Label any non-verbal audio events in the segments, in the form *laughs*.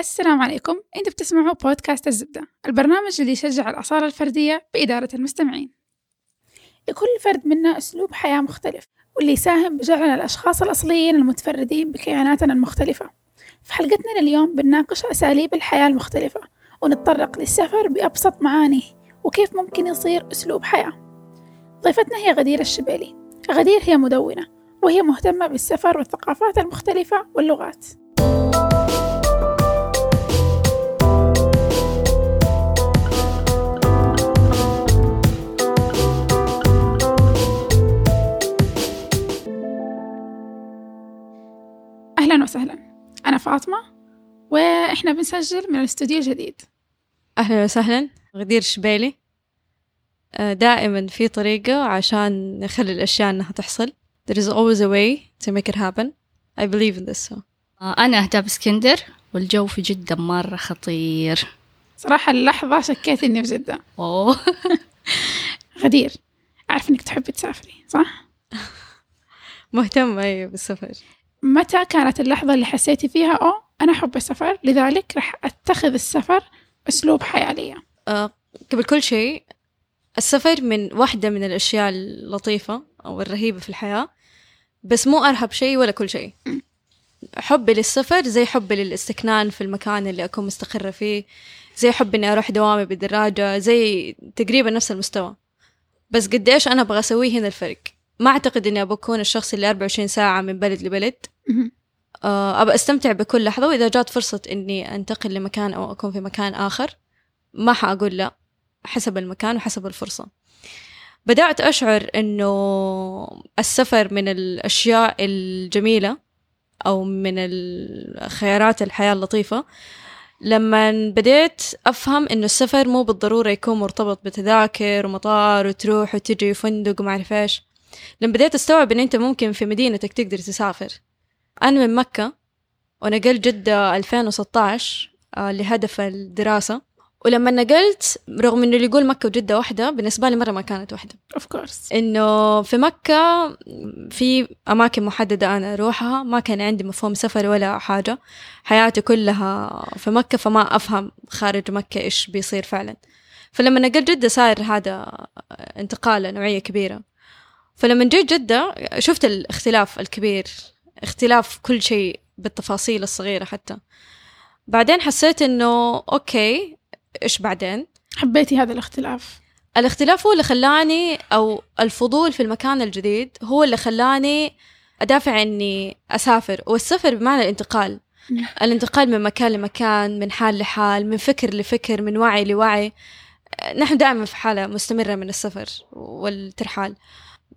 السلام عليكم. أنتم بتسمعوا بودكاست الزبدة البرنامج اللي يشجع الأصالة الفردية بإدارة المستمعين. لكل فرد منا أسلوب حياة مختلف واللي يساهم بجعلنا الأشخاص الأصليين المتفردين بكياناتنا المختلفة. في حلقتنا لليوم بنناقش أساليب الحياة المختلفة ونتطرق للسفر بأبسط معانيه وكيف ممكن يصير أسلوب حياة. ضيفتنا هي غدير الشبيلي غدير هي مدونة وهي مهتمة بالسفر والثقافات المختلفة واللغات. أهلا وسهلا. أنا فاطمة وإحنا بنسجل من الاستوديو الجديد. أهلا وسهلا. غدير شبيلي آه، دائما في طريقة عشان نخلي الأشياء إنها تحصل. There is always a way to make it happen. I believe in this so. آه، أنا أهداب اسكندر والجو في جدة مرة خطير. صراحة اللحظة شكيت إني في جدة. أوه. *laughs* غدير أعرف إنك تحبي تسافري صح؟ مهتمة أيوة بالسفر. متى كانت اللحظة اللي حسيتي فيها أو أنا أحب السفر لذلك راح أتخذ السفر أسلوب حياة لي آه، قبل كل شيء السفر من واحدة من الأشياء اللطيفة أو الرهيبة في الحياة بس مو أرهب شيء ولا كل شيء. حبي للسفر زي حبي للاستكنان في المكان اللي أكون مستقرة فيه زي حبي إني أروح دوامي بالدراجة زي تقريبا نفس المستوى. بس قديش أنا أبغى أسويه هنا الفرق؟ ما أعتقد إني أبغى أكون الشخص اللي 24 ساعة من بلد لبلد. آه، أبغى أستمتع بكل لحظة وإذا جات فرصة إني أنتقل لمكان أو أكون في مكان آخر ما حأقول لا حسب المكان وحسب الفرصة. بدأت أشعر إنه السفر من الأشياء الجميلة أو من الخيارات الحياة اللطيفة لما بديت أفهم إنه السفر مو بالضرورة يكون مرتبط بتذاكر ومطار وتروح وتجي وفندق وما أعرف إيش. لما بديت أستوعب إن أنت ممكن في مدينتك تقدر تسافر. أنا من مكة ونقلت جدة 2016 آه، لهدف الدراسة. ولما نقلت رغم انه اللي يقول مكة وجدة واحدة بالنسبة لي مرة ما كانت واحدة اوف كورس إنه في مكة في أماكن محددة أنا أروحها. ما كان عندي مفهوم سفر ولا حاجة. حياتي كلها في مكة فما أفهم خارج مكة إيش بيصير فعلا. فلما نقلت جدة صار هذا انتقال نوعية كبيرة. فلما جيت جدة شفت الاختلاف الكبير اختلاف كل شيء بالتفاصيل الصغيرة حتى. بعدين حسيت إنه أوكي إيش بعدين؟ حبيتي هذا الاختلاف؟ الاختلاف هو اللي خلاني أو الفضول في المكان الجديد هو اللي خلاني أدافع إني أسافر. والسفر بمعنى الانتقال. الانتقال من مكان لمكان من حال لحال من فكر لفكر من وعي لوعي. نحن دائما في حالة مستمرة من السفر والترحال.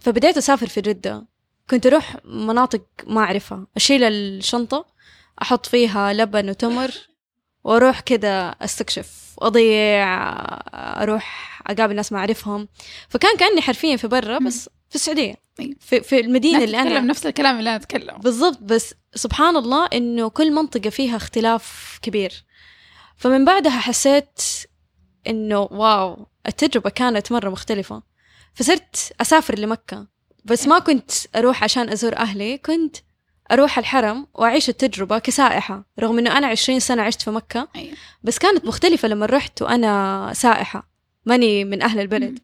فبديت أسافر في جدة. كنت أروح مناطق ما أعرفها. أشيل الشنطة أحط فيها لبن وتمر وأروح كذا أستكشف. وأضيع أروح أقابل ناس ما أعرفهم. فكان كأني حرفيا في برا بس في السعودية. أيوة. في, في المدينة اللي أنا نفس الكلام اللي أنا أتكلم. بالضبط. بس سبحان الله إنه كل منطقة فيها اختلاف كبير. فمن بعدها حسيت إنه واو التجربة كانت مرة مختلفة. فصرت أسافر لمكة. بس ما كنت أروح عشان أزور أهلي كنت أروح الحرم وأعيش التجربة كسائحة رغم إنه أنا عشرين سنة عشت في مكة. أيوة. بس كانت مختلفة لما رحت وأنا سائحة ماني من أهل البلد.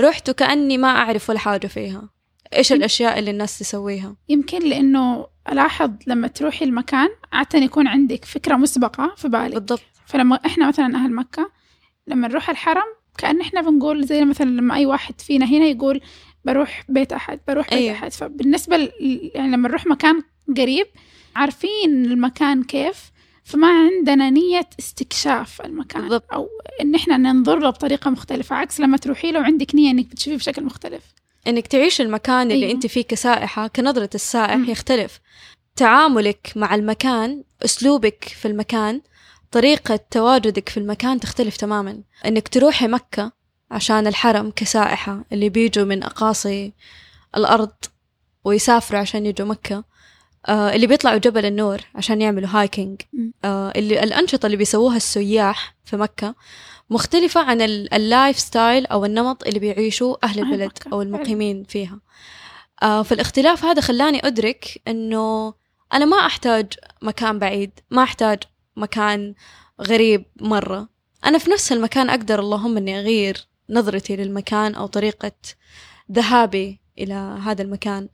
رحت وكأني ما أعرف ولا حاجة فيها. إيش الأشياء اللي الناس تسويها؟ يمكن لأنه ألاحظ لما تروحي المكان عادة يكون عندك فكرة مسبقة في بالك. بالضبط. فلما إحنا مثلا أهل مكة لما نروح الحرم كأن إحنا بنقول زي مثلا لما أي واحد فينا هنا يقول بروح بيت أحد بروح بيت أيوة. أحد فبالنسبة ل... يعني لما نروح مكان قريب عارفين المكان كيف فما عندنا نية استكشاف المكان بالضبط. أو إن إحنا ننظر له بطريقة مختلفة عكس لما تروحي له وعندك نية إنك بتشوفيه بشكل مختلف إنك تعيش المكان اللي. أيوه. أنت فيه كسائحة كنظرة السائح مم. يختلف تعاملك مع المكان أسلوبك في المكان طريقة تواجدك في المكان تختلف تماما. إنك تروحي مكة عشان الحرم كسائحة اللي بيجوا من أقاصي الأرض ويسافروا عشان يجوا مكة. آه اللي بيطلعوا جبل النور عشان يعملوا هايكينج. آه اللي الأنشطة اللي بيسووها السياح في مكة مختلفة عن ال- ال lifestyle أو النمط اللي بيعيشوه أهل البلد أو المقيمين فيها. آه فالاختلاف هذا خلاني أدرك أنه أنا ما أحتاج مكان بعيد ما أحتاج مكان غريب مرة. أنا في نفس المكان أقدر اللهم أني أغير نظرتي للمكان أو طريقة ذهابي إلى هذا المكان.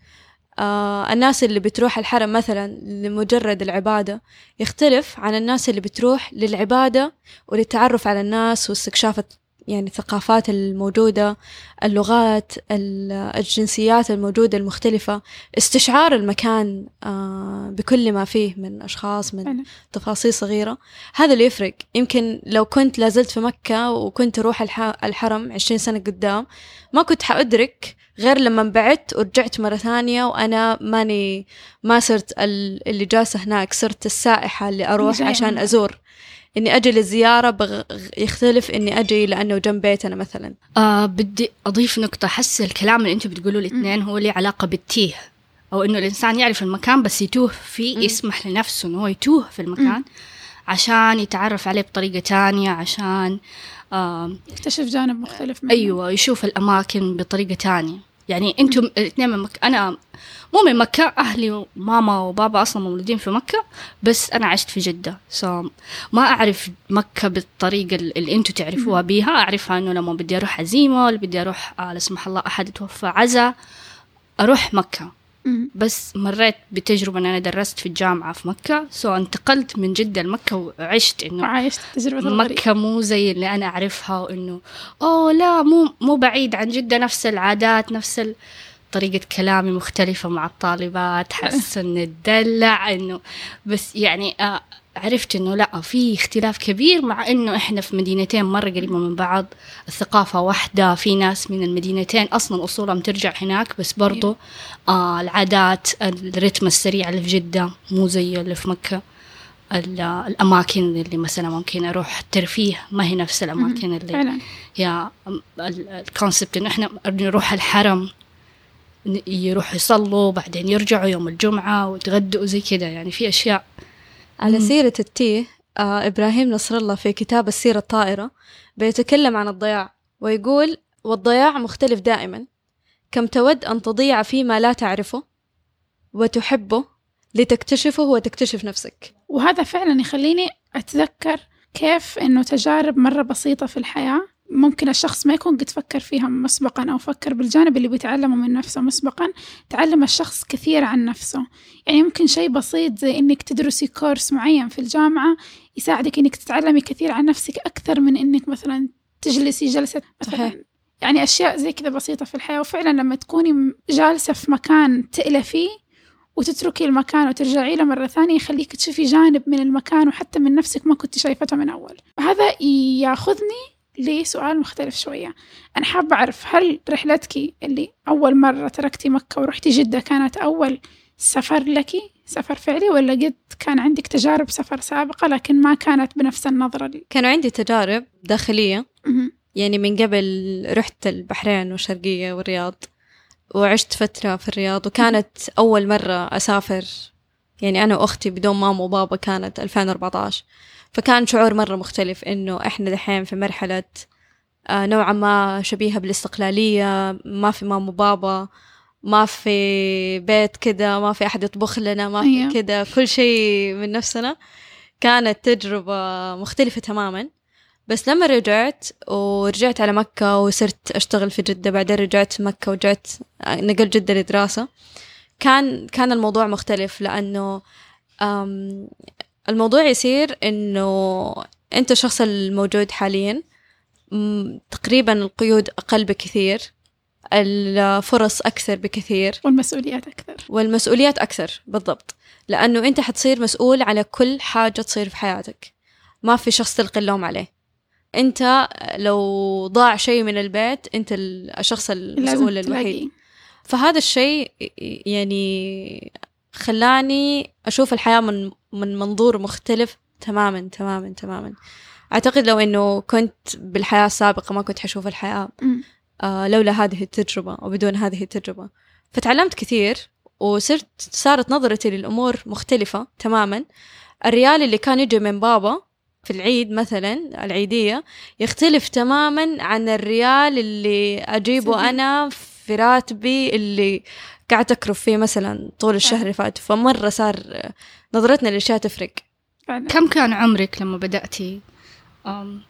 آه الناس اللي بتروح الحرم مثلا لمجرد العبادة يختلف عن الناس اللي بتروح للعبادة وللتعرف على الناس واستكشاف يعني الثقافات الموجودة اللغات الجنسيات الموجودة المختلفة. استشعار المكان آه، بكل ما فيه من أشخاص من تفاصيل صغيرة. هذا اللي يفرق. يمكن لو كنت لازلت في مكة وكنت أروح الحرم عشرين سنة قدام ما كنت حأدرك غير لما بعدت ورجعت مرة ثانية وأنا ماني ما صرت اللي جالسة هناك صرت السائحة اللي أروح عشان أزور. إني أجي للزيارة بغ... يختلف إني أجي لأنه جنب بيتنا مثلا. آه بدي أضيف نقطة حس الكلام اللي أنتم بتقولوه الاثنين هو له علاقة بالتيه. أو إنه الإنسان يعرف المكان بس يتوه فيه يسمح لنفسه إنه هو يتوه في المكان عشان يتعرف عليه بطريقة تانية عشان آه يكتشف جانب مختلف منه. أيوه يشوف الأماكن بطريقة تانية. يعني أنتم الاثنين من مكة أنا مو من مكة أهلي وماما وبابا أصلا مولودين في مكة بس أنا عشت في جدة. so ما أعرف مكة بالطريقة اللي أنتوا تعرفوها بيها. أعرفها إنه لما بدي أروح عزيمة ولا بدي أروح آه لا سمح الله أحد توفى عزا أروح مكة. بس مريت بتجربة أن أنا درست في الجامعة في مكة. so انتقلت من جدة لمكة وعشت إنه عشت تجربة مكة مو زي اللي أنا أعرفها وإنه أوه لا مو مو بعيد عن جدة نفس العادات نفس ال... طريقة كلامي مختلفة مع الطالبات حس *laughs* إن الدلع إنه بس يعني آه، عرفت إنه لا في اختلاف كبير مع إنه إحنا في مدينتين مرة قريبة من بعض الثقافة واحدة في ناس من المدينتين أصلا أصولهم ترجع هناك بس برضو أيوه. آه العادات الرتم السريع اللي في جدة مو زي اللي في مكة الأماكن اللي مثلا ممكن أروح ترفيه ما هي نفس الأماكن اللي فعلا. يا الكونسبت إنه إحنا نروح الحرم يروحوا يصلوا بعدين يرجعوا يوم الجمعة ويتغدوا زي كذا. يعني في أشياء. على سيرة التيه آه إبراهيم نصر الله في كتاب السيرة الطائرة بيتكلم عن الضياع ويقول والضياع مختلف دائما. كم تود أن تضيع فيما لا تعرفه وتحبه لتكتشفه وتكتشف نفسك. وهذا فعلا يخليني أتذكر كيف إنه تجارب مرة بسيطة في الحياة. ممكن الشخص ما يكون قد فكر فيها مسبقا أو فكر بالجانب اللي بيتعلمه من نفسه مسبقا. تعلم الشخص كثير عن نفسه. يعني ممكن شيء بسيط زي إنك تدرسي كورس معين في الجامعة يساعدك إنك تتعلمي كثير عن نفسك أكثر من إنك مثلا تجلسي جلسة. مثلا يعني أشياء زي كذا بسيطة في الحياة. وفعلا لما تكوني جالسة في مكان تألفيه وتتركي المكان وترجعي له مرة ثانية يخليك تشوفي جانب من المكان وحتى من نفسك ما كنت شايفته من أول. وهذا ياخذني لي سؤال مختلف شوية. أنا حابة أعرف هل رحلتك اللي أول مرة تركتي مكة ورحتي جدة كانت أول سفر لك؟ سفر فعلي ولا قد كان عندك تجارب سفر سابقة لكن ما كانت بنفس النظرة لي؟ كانوا عندي تجارب داخلية. يعني من قبل رحت البحرين والشرقية والرياض وعشت فترة في الرياض وكانت أول مرة أسافر يعني أنا وأختي بدون ماما وبابا كانت 2014 فكان شعور مرة مختلف إنه إحنا دحين في مرحلة آه، نوعا ما شبيهة بالاستقلالية ما في ماما وبابا ما في بيت كده ما في أحد يطبخ لنا ما في أيوه. كده كل شيء من نفسنا. كانت تجربة مختلفة تماما. بس لما رجعت ورجعت على مكة وصرت أشتغل في جدة بعدين رجعت مكة ورجعت آه، نقلت جدة لدراسة. كان كان الموضوع مختلف لأنه الموضوع يصير إنه أنت الشخص الموجود حاليا تقريبا القيود أقل بكثير الفرص أكثر بكثير. والمسؤوليات أكثر. والمسؤوليات أكثر بالضبط. لأنه أنت حتصير مسؤول على كل حاجة تصير في حياتك. ما في شخص تلقي اللوم عليه. أنت لو ضاع شيء من البيت أنت الشخص المسؤول الوحيد. فهذا الشيء يعني خلاني أشوف الحياة من من منظور مختلف تماما تماما تماما. أعتقد لو إنه كنت بالحياة السابقة ما كنت حشوف الحياة آه لولا هذه التجربة أو بدون هذه التجربة. فتعلمت كثير وصرت صارت نظرتي للأمور مختلفة تماما. الريال اللي كان يجي من بابا في العيد مثلا العيدية يختلف تماما عن الريال اللي أجيبه أنا في راتبي اللي قاعد أكرف فيه مثلا طول الشهر اللي فات. فمرة صار نظرتنا للأشياء تفرق. فعلا كم كان عمرك لما بدأتي أم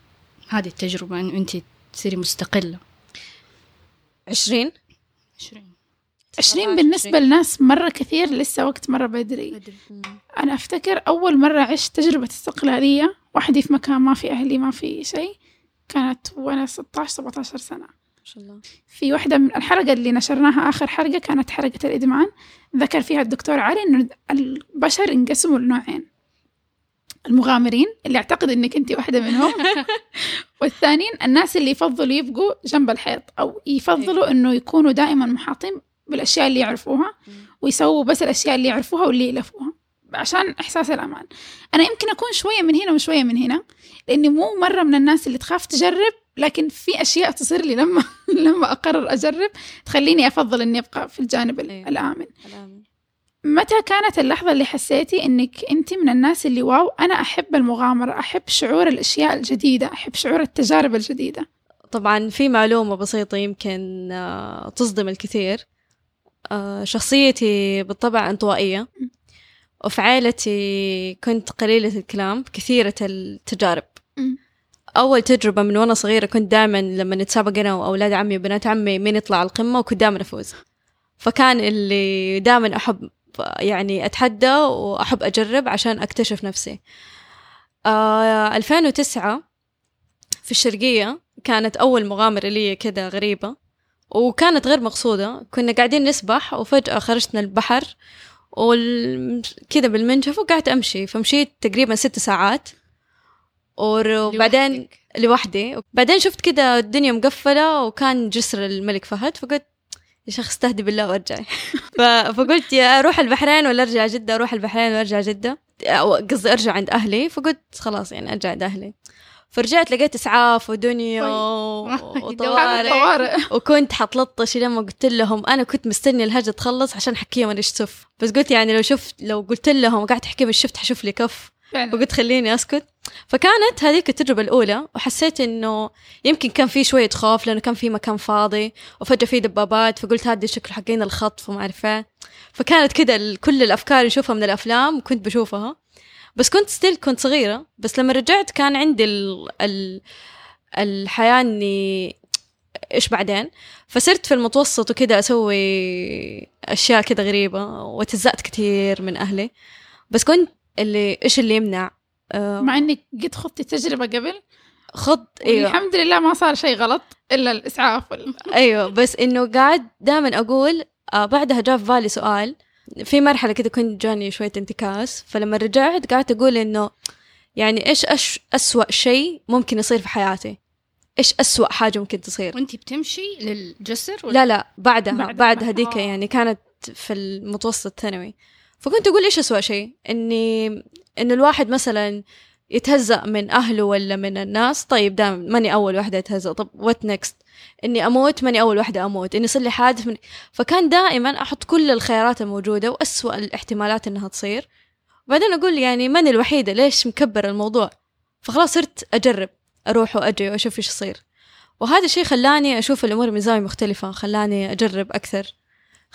هذه التجربة؟ إنه أنت تصيري مستقلة؟ عشرين. 20 عشرين بالنسبة لناس مرة كثير لسه وقت مرة بدري. بدري. أنا أفتكر أول مرة عشت تجربة استقلالية وحدي في مكان ما في أهلي ما في شيء كانت وأنا 16 17 سنة. شاء الله. في واحدة من الحلقة اللي نشرناها آخر حلقة كانت حلقة الإدمان. ذكر فيها الدكتور علي إنه البشر انقسموا لنوعين. المغامرين اللي أعتقد إنك أنت واحدة منهم. *laughs* والثانيين الناس اللي يفضلوا يبقوا جنب الحيط أو يفضلوا إنه يكونوا دائما محاطين بالأشياء اللي يعرفوها ويسووا بس الأشياء اللي يعرفوها واللي يلفوها عشان إحساس الأمان. أنا يمكن أكون شوية من هنا وشوية من هنا لأني مو مرة من الناس اللي تخاف تجرب لكن في أشياء تصير لي لما *laughs* لما أقرر أجرب تخليني أفضل إني أبقى في الجانب ال- أيوة. الآمن. الآمن. متى كانت اللحظة اللي حسيتي إنك أنت من الناس اللي واو أنا أحب المغامرة أحب شعور الأشياء الجديدة أحب شعور التجارب الجديدة؟ طبعا في معلومة بسيطة يمكن آه، تصدم الكثير. آه، شخصيتي بالطبع انطوائية. وفي عائلتي كنت قليلة الكلام كثيرة التجارب. مم. أول تجربة من وأنا صغيرة كنت دائما لما نتسابق أنا وأولاد عمي وبنات عمي مين يطلع على القمة وكنت دائما أفوز. فكان اللي دائما أحب يعني أتحدى وأحب أجرب عشان أكتشف نفسي. آه 2009 في الشرقية كانت أول مغامرة لي كذا غريبة وكانت غير مقصودة. كنا قاعدين نسبح وفجأة خرجنا البحر وال... كذا بالمنشف وقعدت أمشي. فمشيت تقريبا ست ساعات. وبعدين. لوحدي. بعدين شفت كذا الدنيا مقفلة وكان جسر الملك فهد فقلت يا شيخ استهدي بالله وارجعي. *laughs* ف... فقلت يا أروح البحرين ولا أرجع جدة؟ أروح البحرين وأرجع أو قصدي أرجع عند أهلي. فقلت خلاص يعني أرجع عند أهلي. فرجعت لقيت إسعاف ودنيا هذا *laughs* وطوارئ. طوارئ. وكنت حتلطش لما قلت لهم. أنا كنت مستني الهجة تخلص عشان احكيهم أنا إيش بس قلت يعني لو شفت لو قلت لهم وقعدت احكيهم إيش شفت حشوف لي كف. فعلا. وقلت خليني أسكت. فكانت هذيك التجربة الأولى وحسيت إنه يمكن كان في شوية خوف لأنه كان في مكان فاضي وفجأة في دبابات فقلت هذه شكل حقين الخطف وما أعرف إيه. فكانت ال- كل الأفكار اللي أشوفها من الأفلام كنت بشوفها. بس كنت ستيل كنت صغيرة بس لما رجعت كان عندي ال ال الحياة إني إيش بعدين؟ فصرت في المتوسط وكده أسوي أشياء كده غريبة وتزأت كثير من أهلي. بس كنت اللي إيش اللي يمنع؟ آه، مع إنك قد خضتي تجربة قبل خض إيوه. الحمد لله ما صار شيء غلط إلا الإسعاف وال... *laughs* أيوه بس إنه قاعد دائما أقول آه بعدها جاء في بالي سؤال. في مرحلة كده كنت جاني شوية انتكاس فلما رجعت قعدت أقول إنه يعني إيش أش أسوأ شيء ممكن يصير في حياتي؟ إيش أسوأ حاجة ممكن تصير؟ وانت بتمشي للجسر ولا؟ لا لا بعدها. بعد, بعد هذيك. يعني كانت في المتوسط الثانوي فكنت أقول إيش أسوأ شيء؟ إني انه الواحد مثلا يتهزأ من أهله ولا من الناس طيب دام ماني أول واحدة أتهزأ طب what next إني أموت ماني أول واحدة أموت إني يصير لي حادث من فكان دائما أحط كل الخيارات الموجودة وأسوأ الاحتمالات إنها تصير. وبعدين أقول يعني ماني الوحيدة ليش مكبر الموضوع؟ فخلاص صرت أجرب أروح وأجي وأشوف إيش يصير. وهذا الشيء خلاني أشوف الأمور من زاويه مختلفة خلاني أجرب أكثر.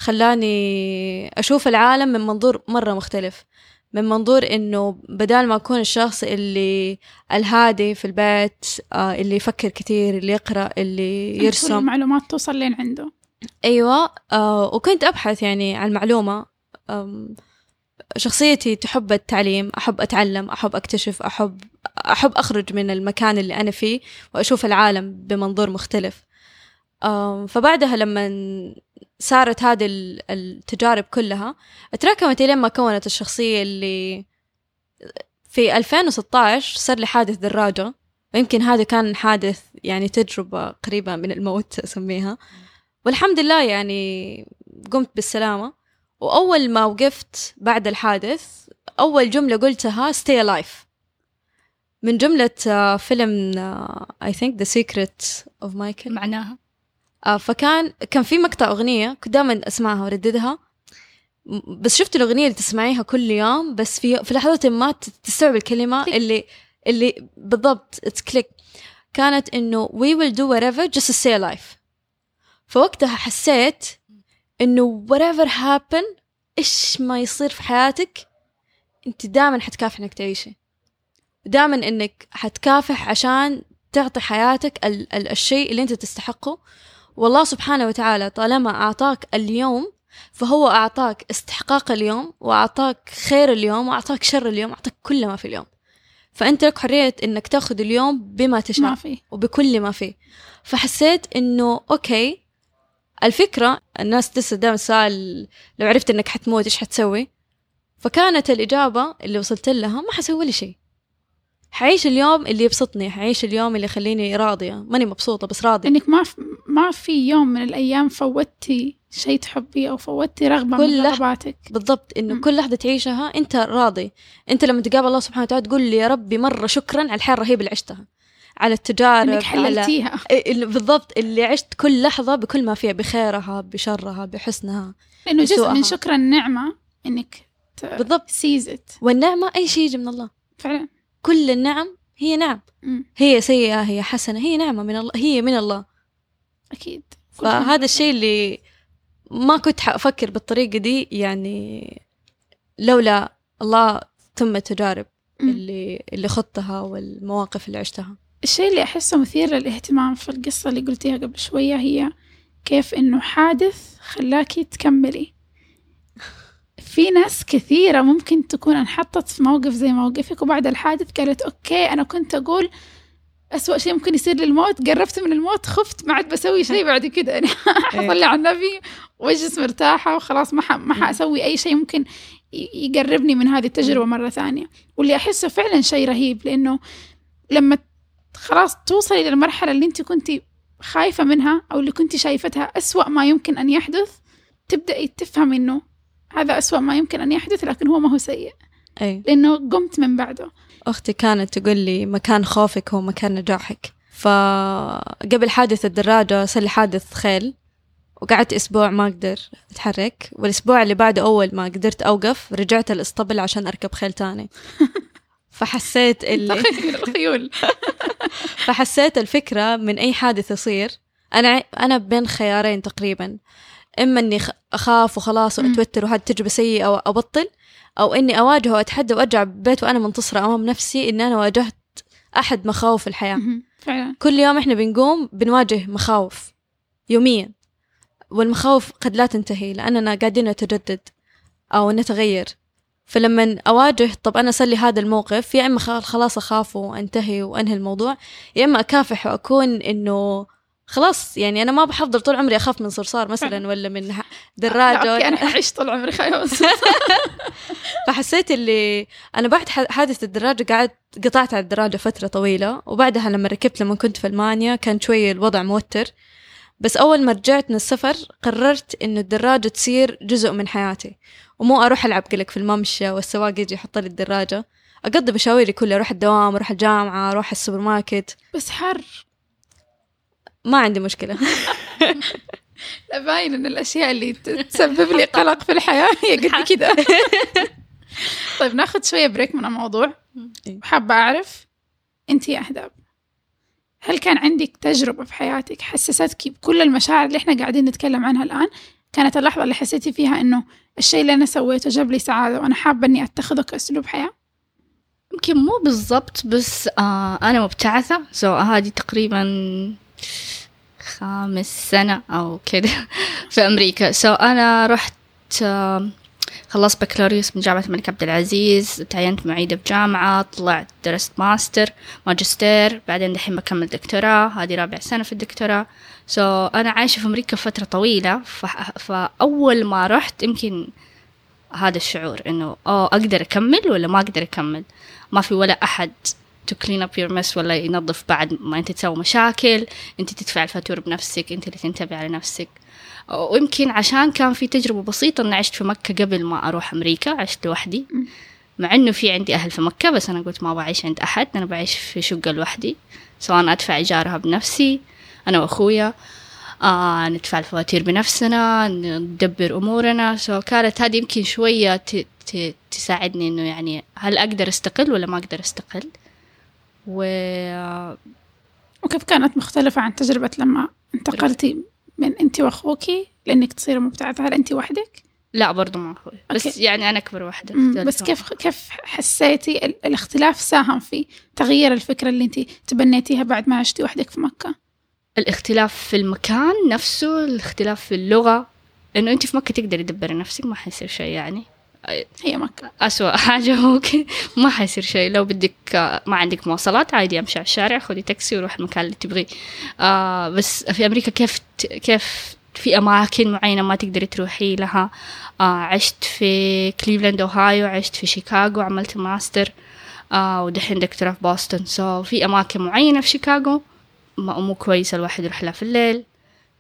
خلاني أشوف العالم من منظور مرة مختلف من منظور إنه بدال ما أكون الشخص اللي الهادي في البيت آه اللي يفكر كثير اللي يقرأ اللي كل يرسم. المعلومات توصل لين عنده. أيوه آه وكنت أبحث يعني عن معلومه آم، شخصيتي تحب التعليم أحب أتعلم أحب أكتشف أحب أحب أخرج من المكان اللي أنا فيه وأشوف العالم بمنظور مختلف. فبعدها لما صارت هذه ال- التجارب كلها تراكمت لين ما كونت الشخصية اللي في 2016 صار لي حادث دراجة. ويمكن هذا كان حادث يعني تجربة قريبة من الموت أسميها. والحمد لله يعني قمت بالسلامة. وأول ما وقفت بعد الحادث أول جملة قلتها stay alive. من جملة فيلم I think The Secret of Michael. معناها؟ فكان كان في مقطع أغنية كنت دائما أسمعها وأرددها. م- بس شفت الأغنية اللي تسمعيها كل يوم بس في في لحظة ما تستوعب الكلمة كليك. اللي اللي بالضبط تكليك. كانت إنه we will do whatever just to stay alive. فوقتها حسيت إنه whatever happen إيش ما يصير في حياتك أنت دائما حتكافح إنك تعيشي. دائما إنك حتكافح عشان تعطي حياتك ال- ال- الشيء اللي أنت تستحقه. والله سبحانه وتعالى طالما أعطاك اليوم فهو أعطاك استحقاق اليوم وأعطاك خير اليوم وأعطاك شر اليوم أعطاك كل ما في اليوم. فأنت لك حرية إنك تأخذ اليوم بما تشاء ما في. وبكل ما فيه فحسيت إنه أوكي الفكرة الناس تسأل دائما السؤال لو عرفت إنك حتموت إيش حتسوي؟ فكانت الإجابة اللي وصلت لها ما حسوي ولا شيء. حعيش اليوم اللي يبسطني حعيش اليوم اللي يخليني راضية. ماني مبسوطة بس راضية. إنك ما في ما في يوم من الأيام فوتي شيء تحبيه أو فوتي رغبة كل من لح- رغباتك. بالضبط إنه. كل لحظة تعيشها أنت راضي. أنت لما تقابل الله سبحانه وتعالى تقول لي يا ربي مرة شكرا على الحياة الرهيبة اللي عشتها. على التجارب إنك على حللتيها. إيه، اللي- بالضبط اللي عشت كل لحظة بكل ما فيها بخيرها بشرها بحسنها لأنه جزء. من شكر النعمة إنك بالضبط. says it والنعمة أي شيء يجي من الله. فعلا. كل النعم هي نعم. مم. هي سيئة هي حسنة هي نعمة من الله هي من الله. أكيد. فهذا الشيء اللي ما كنت حأفكر بالطريقة دي يعني لولا الله ثم التجارب. اللي اللي خضتها والمواقف اللي عشتها. الشيء اللي أحسه مثير للاهتمام في القصة اللي قلتيها قبل شوية هي كيف إنه حادث خلاكي تكملي. في ناس كثيرة ممكن تكون انحطت في موقف زي موقفك وبعد الحادث قالت أوكي أنا كنت أقول أسوأ شيء ممكن يصير للموت قربت من الموت خفت ما عاد بسوي شيء بعد كده *laughs* أنا حصلي على النبي وأجلس مرتاحة وخلاص ما ما حأسوي أي شيء ممكن يقربني من هذه التجربة مرة ثانية. واللي أحسه فعلا شيء رهيب لأنه لما خلاص توصلي للمرحلة اللي أنت كنتي خايفة منها أو اللي كنتي شايفتها أسوأ ما يمكن أن يحدث تبدأي تفهم إنه هذا أسوأ ما يمكن أن يحدث لكن هو ما هو سيء. أي. لأنه قمت من بعده. أختي كانت تقول لي مكان خوفك هو مكان نجاحك. فقبل حادث الدراجة صار لي حادث خيل وقعدت أسبوع ما أقدر أتحرك. والأسبوع اللي بعده أول ما قدرت أوقف رجعت الإسطبل عشان أركب خيل تاني. *laughs* فحسيت اللي من الخيول. *laughs* فحسيت الفكرة من أي حادث يصير. أنا أنا بين خيارين تقريبا. إما إني خ- أخاف وخلاص مم. وأتوتر وهذه تجربة سيئة وأبطل أو إني أواجه وأتحدى وأرجع ببيت وأنا منتصرة أمام نفسي إن أنا واجهت أحد مخاوف الحياة مهم. فعلا كل يوم إحنا بنقوم بنواجه مخاوف يوميا والمخاوف قد لا تنتهي لأننا قاعدين نتجدد أو نتغير فلما أواجه طب أنا صار لي هذا الموقف يا إما خ- خلاص أخاف وأنتهي وأنهي الموضوع يا إما أكافح وأكون إنه خلاص يعني أنا ما بحضر طول عمري أخاف من صرصار مثلا ولا من okay ولا- أنا حعيش طول عمري خايفة بس *laughs* فحسيت اللي أنا بعد حادث الدراجة قعدت قطعت على الدراجة فترة طويلة وبعدها لما ركبت لما كنت في ألمانيا كان شوي الوضع موتر. بس أول ما رجعت من السفر قررت إنه الدراجة تصير جزء من حياتي ومو أروح ألعب قلك في الممشى والسواق يجي يحط لي الدراجة. أقضي مشاويري كلها أروح الدوام أروح الجامعة أروح السوبر ماركت. بس حر. ما عندي مشكلة. *laughs* لا باين إن الأشياء اللي تسبب لي قلق في الحياة هي قد كده *laughs* طيب ناخذ شوية break من الموضوع. إيه. وحابة أعرف أنت يا أهداب هل كان عندك تجربة في حياتك حسستك بكل المشاعر اللي إحنا قاعدين نتكلم عنها الآن؟ كانت اللحظة اللي حسيتي فيها إنه الشيء اللي أنا سويته جاب لي سعادة وأنا حابة إني أتخذه كأسلوب حياة؟ يمكن مو بالضبط بس آه أنا مبتعثة. so هذه تقريبا خامس سنة أو كده في أمريكا. so أنا رحت خلصت بكالوريوس من جامعة الملك عبد العزيز تعينت معيدة بجامعة طلعت درست ماستر ماجستير بعدين دحين بكمل دكتوراه. هذه رابع سنة في الدكتوراه. so أنا عايشة في أمريكا فترة طويلة. فأول ما رحت يمكن هذا الشعور إنه oh أقدر أكمل ولا ما أقدر أكمل؟ ما في ولا أحد to clean up your mess ولا ينظف بعد ما أنت تسوي مشاكل. أنت تدفع الفاتورة بنفسك أنت اللي تنتبه على نفسك. ويمكن عشان كان في تجربة بسيطة أني عشت في مكة قبل ما أروح أمريكا عشت لوحدي. مع أنه في عندي أهل في مكة بس أنا قلت ما بعيش عند أحد. أنا بعيش في شقة لوحدي. سواء أدفع إيجارها بنفسي أنا وأخويا. آه ندفع الفواتير بنفسنا ندبر أمورنا. سو كانت هذه يمكن شوية ت- ت- تساعدني إنه يعني هل أقدر أستقل ولا ما أقدر أستقل. و وكيف كانت مختلفة عن تجربة لما انتقلتي من أنت وأخوكي لأنك تصيري مبتعثة هل أنت وحدك؟ لا برضو مع أخوي بس أوكي. يعني أنا أكبر واحدة بس. كيف كيف حسيتي ال- الاختلاف ساهم في تغيير الفكرة اللي انت تبنيتيها بعد ما عشتي وحدك في مكة الاختلاف في المكان نفسه الاختلاف في اللغة إنه أنت في مكة تقدري تدبري نفسك ما حيصير شيء يعني هي مكة. أسوأ *laughs* حاجة ممكن ما حيصير شيء. لو بدك ما عندك مواصلات عادي امشي على الشارع خذي تاكسي وروح المكان اللي تبغيه. آه بس في أمريكا كيف كيف في أماكن معينة ما تقدري تروحي لها؟ آه عشت في كليفلاند أوهايو عشت في شيكاغو عملت ماستر. آه ودحين دكتوراه في بوسطن. so في أماكن معينة في شيكاغو مو كويسة الواحد يروح لها في الليل.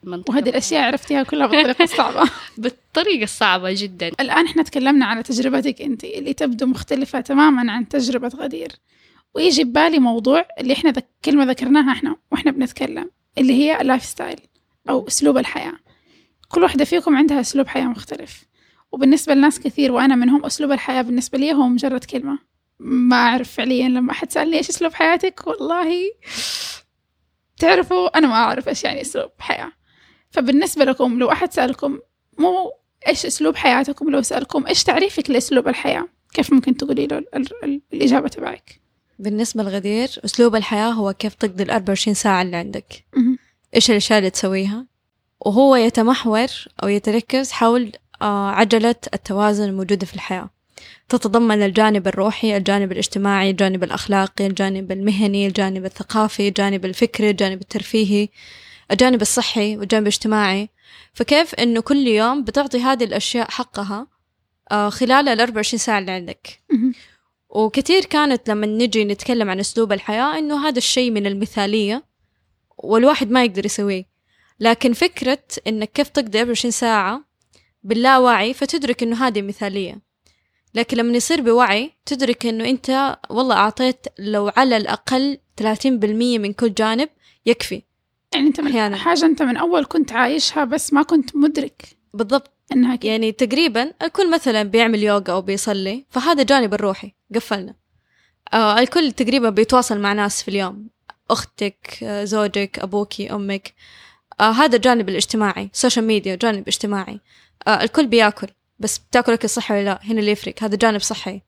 منطقة- وهذه الأشياء عرفتيها كلها بالطريقة *laughs* الصعبة. بالطريقة الصعبة جدا. الآن إحنا تكلمنا على تجربتك أنت اللي تبدو مختلفة تماما عن تجربة غدير. ويجي ببالي موضوع اللي إحنا ذك... كلمة ذكرناها إحنا وإحنا بنتكلم اللي هي ال lifestyle أو أسلوب الحياة. كل واحدة فيكم عندها أسلوب حياة مختلف. وبالنسبة لناس كثير وأنا منهم أسلوب الحياة بالنسبة لي هو مجرد كلمة. ما أعرف فعليا لما أحد سألني إيش أسلوب حياتك والله تعرفوا أنا ما أعرف إيش يعني أسلوب حياة. فبالنسبة لكم لو أحد سألكم مو إيش أسلوب حياتكم؟ لو سألكم إيش تعريفك لأسلوب الحياة؟ كيف ممكن تقولي له ال- ال- الإجابة تبعك؟ بالنسبة لغدير أسلوب الحياة هو كيف تقضي ال 24 ساعة اللي عندك. إيش الأشياء اللي تسويها؟ وهو يتمحور أو يتركز حول آه، عجلة التوازن الموجودة في الحياة. تتضمن الجانب الروحي الجانب الاجتماعي الجانب الأخلاقي الجانب المهني الجانب الثقافي الجانب الفكري الجانب الترفيهي. الجانب الصحي والجانب الاجتماعي. فكيف إنه كل يوم بتعطي هذه الأشياء حقها آه، خلال ال 24 ساعة اللي عندك. وكثير كانت لما نجي نتكلم عن أسلوب الحياة إنه هذا الشيء من المثالية والواحد ما يقدر يسويه. لكن فكرة إنك كيف تقضي 24 ساعة باللاوعي فتدرك إنه هذه مثالية. لكن لما يصير بوعي تدرك إنه أنت والله أعطيت لو على الأقل 30% من كل جانب يكفي. يعني أنت من أحياناً. حاجة أنت من أول كنت عايشها بس ما كنت مدرك بالضبط. إنها كده. يعني تقريبا الكل مثلا بيعمل يوغا أو بيصلي فهذا جانب الروحي قفلنا. آه الكل تقريبا بيتواصل مع ناس في اليوم. أختك آه، زوجك أبوكي أمك. آه هذا الجانب الاجتماعي social media جانب اجتماعي. آه الكل بياكل بس بتاكل أكل صحي ولا لا؟ هنا اللي يفرق هذا جانب صحي.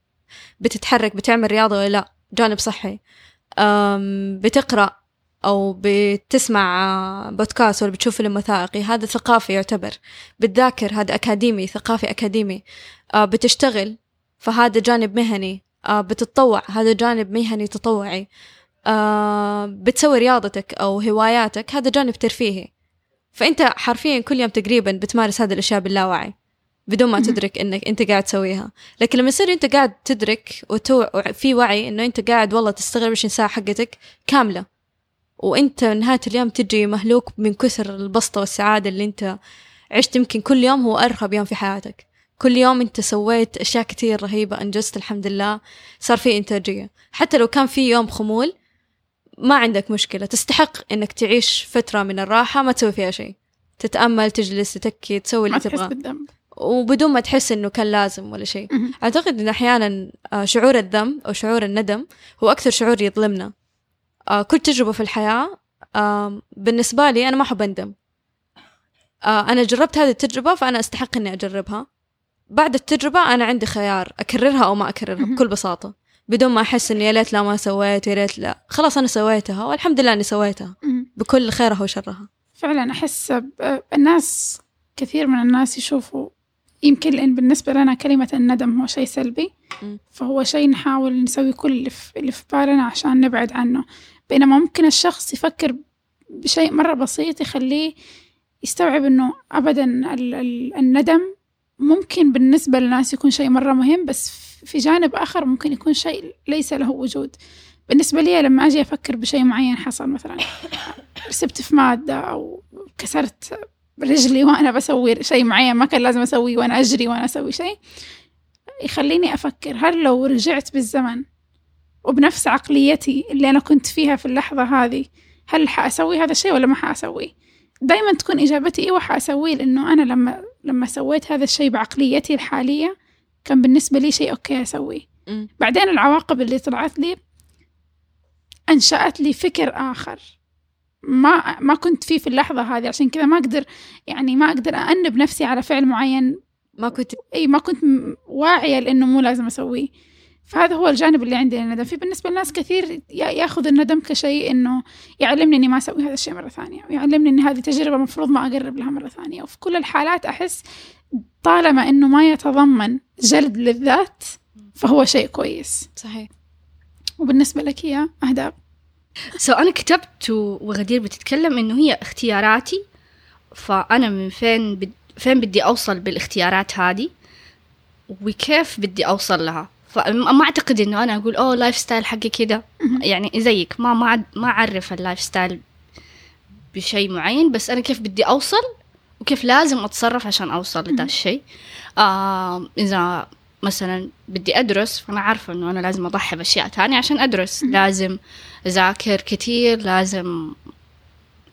بتتحرك بتعمل رياضة ولا لا؟ جانب صحي. آم بتقرأ. أو بتسمع بودكاست ولا بتشوف فيلم وثائقي هذا ثقافي يعتبر. بتذاكر هذا أكاديمي ثقافي أكاديمي. آه بتشتغل فهذا جانب مهني. آه بتتطوع هذا جانب مهني تطوعي. آه بتسوي رياضتك أو هواياتك هذا جانب ترفيهي. فأنت حرفيا كل يوم تقريبا بتمارس هذه الأشياء باللاوعي بدون ما. تدرك إنك أنت قاعد تسويها. لكن لما يصير أنت قاعد تدرك وتو... في وعي إنه أنت قاعد والله تستغل 20 ساعة حقتك كاملة. وانت نهاية اليوم تجي مهلوك من كثر البسطة والسعادة اللي انت عشت. يمكن كل يوم هو أرهب يوم في حياتك. كل يوم انت سويت أشياء كتير رهيبة أنجزت الحمد لله صار في إنتاجية. حتى لو كان في يوم خمول ما عندك مشكلة. تستحق إنك تعيش فترة من الراحة ما تسوي فيها شيء. تتأمل تجلس تتكي تسوي اللي تبغاه. وبدون ما تحس إنه كان لازم ولا شيء. أعتقد إن أحيانا آه، شعور الذنب أو شعور الندم هو أكثر شعور يظلمنا. كل تجربة في الحياة آم، بالنسبة لي أنا ما أحب أندم. آه، أنا جربت هذه التجربة فأنا أستحق إني أجربها. بعد التجربة أنا عندي خيار أكررها أو ما أكررها مهم. بكل بساطة. بدون ما أحس إني يا ليت لا ما سويت يا ليت لا. خلاص أنا سويتها والحمد لله إني سويتها. بكل خيرها وشرها. فعلا أحس الناس كثير من الناس يشوفوا يمكن لأن بالنسبة لنا كلمة الندم هو شيء سلبي. فهو شيء نحاول نسوي كل اللي في, اللي في بالنا عشان نبعد عنه. بينما ممكن الشخص يفكر بشيء مرة بسيط يخليه يستوعب إنه أبدا ال- ال- الندم ممكن بالنسبة للناس يكون شيء مرة مهم بس في جانب آخر ممكن يكون شيء ليس له وجود. بالنسبة لي لما أجي أفكر بشيء معين حصل مثلا رسبت في مادة أو كسرت رجلي وأنا بسوي شيء معين ما كان لازم أسويه وأنا أجري وأنا أسوي شيء يخليني أفكر هل لو رجعت بالزمن وبنفس عقليتي اللي أنا كنت فيها في اللحظة هذه هل حأسوي هذا الشيء ولا ما حأسويه؟ دايما تكون إجابتي إيوه حأسويه لأنه أنا لما لما سويت هذا الشيء بعقليتي الحالية كان بالنسبة لي شيء okay أسويه. بعدين العواقب اللي طلعت لي أنشأت لي فكر آخر. ما ما كنت فيه في اللحظة هذه عشان كذا ما أقدر يعني ما أقدر أأنب نفسي على فعل معين. ما كنت إي ما كنت واعية لأنه مو لازم أسويه. فهذا هو الجانب اللي عندي للندم. في بالنسبة لناس كثير يا- ياخذ الندم كشيء إنه يعلمني إني ما أسوي هذا الشيء مرة ثانية ويعلمني إن هذه تجربة المفروض ما أقرب لها مرة ثانية. وفي كل الحالات أحس طالما إنه ما يتضمن جلد للذات فهو شيء كويس. صحيح. وبالنسبة لك يا اهداب so أنا كتبت وغدير بتتكلم إنه هي اختياراتي فأنا من فين بد... فين بدي أوصل بالإختيارات هذه؟ وكيف بدي أوصل لها؟ فما أعتقد إنه أنا أقول oh lifestyle حقي كده. يعني زيك ما ما ما أعرف ال lifestyle بشيء معين بس أنا كيف بدي أوصل وكيف لازم أتصرف عشان أوصل لذا الشيء. آه إذا مثلا بدي أدرس فأنا عارفة إنه أنا لازم أضحي بأشياء تانية عشان أدرس. لازم أذاكر كتير لازم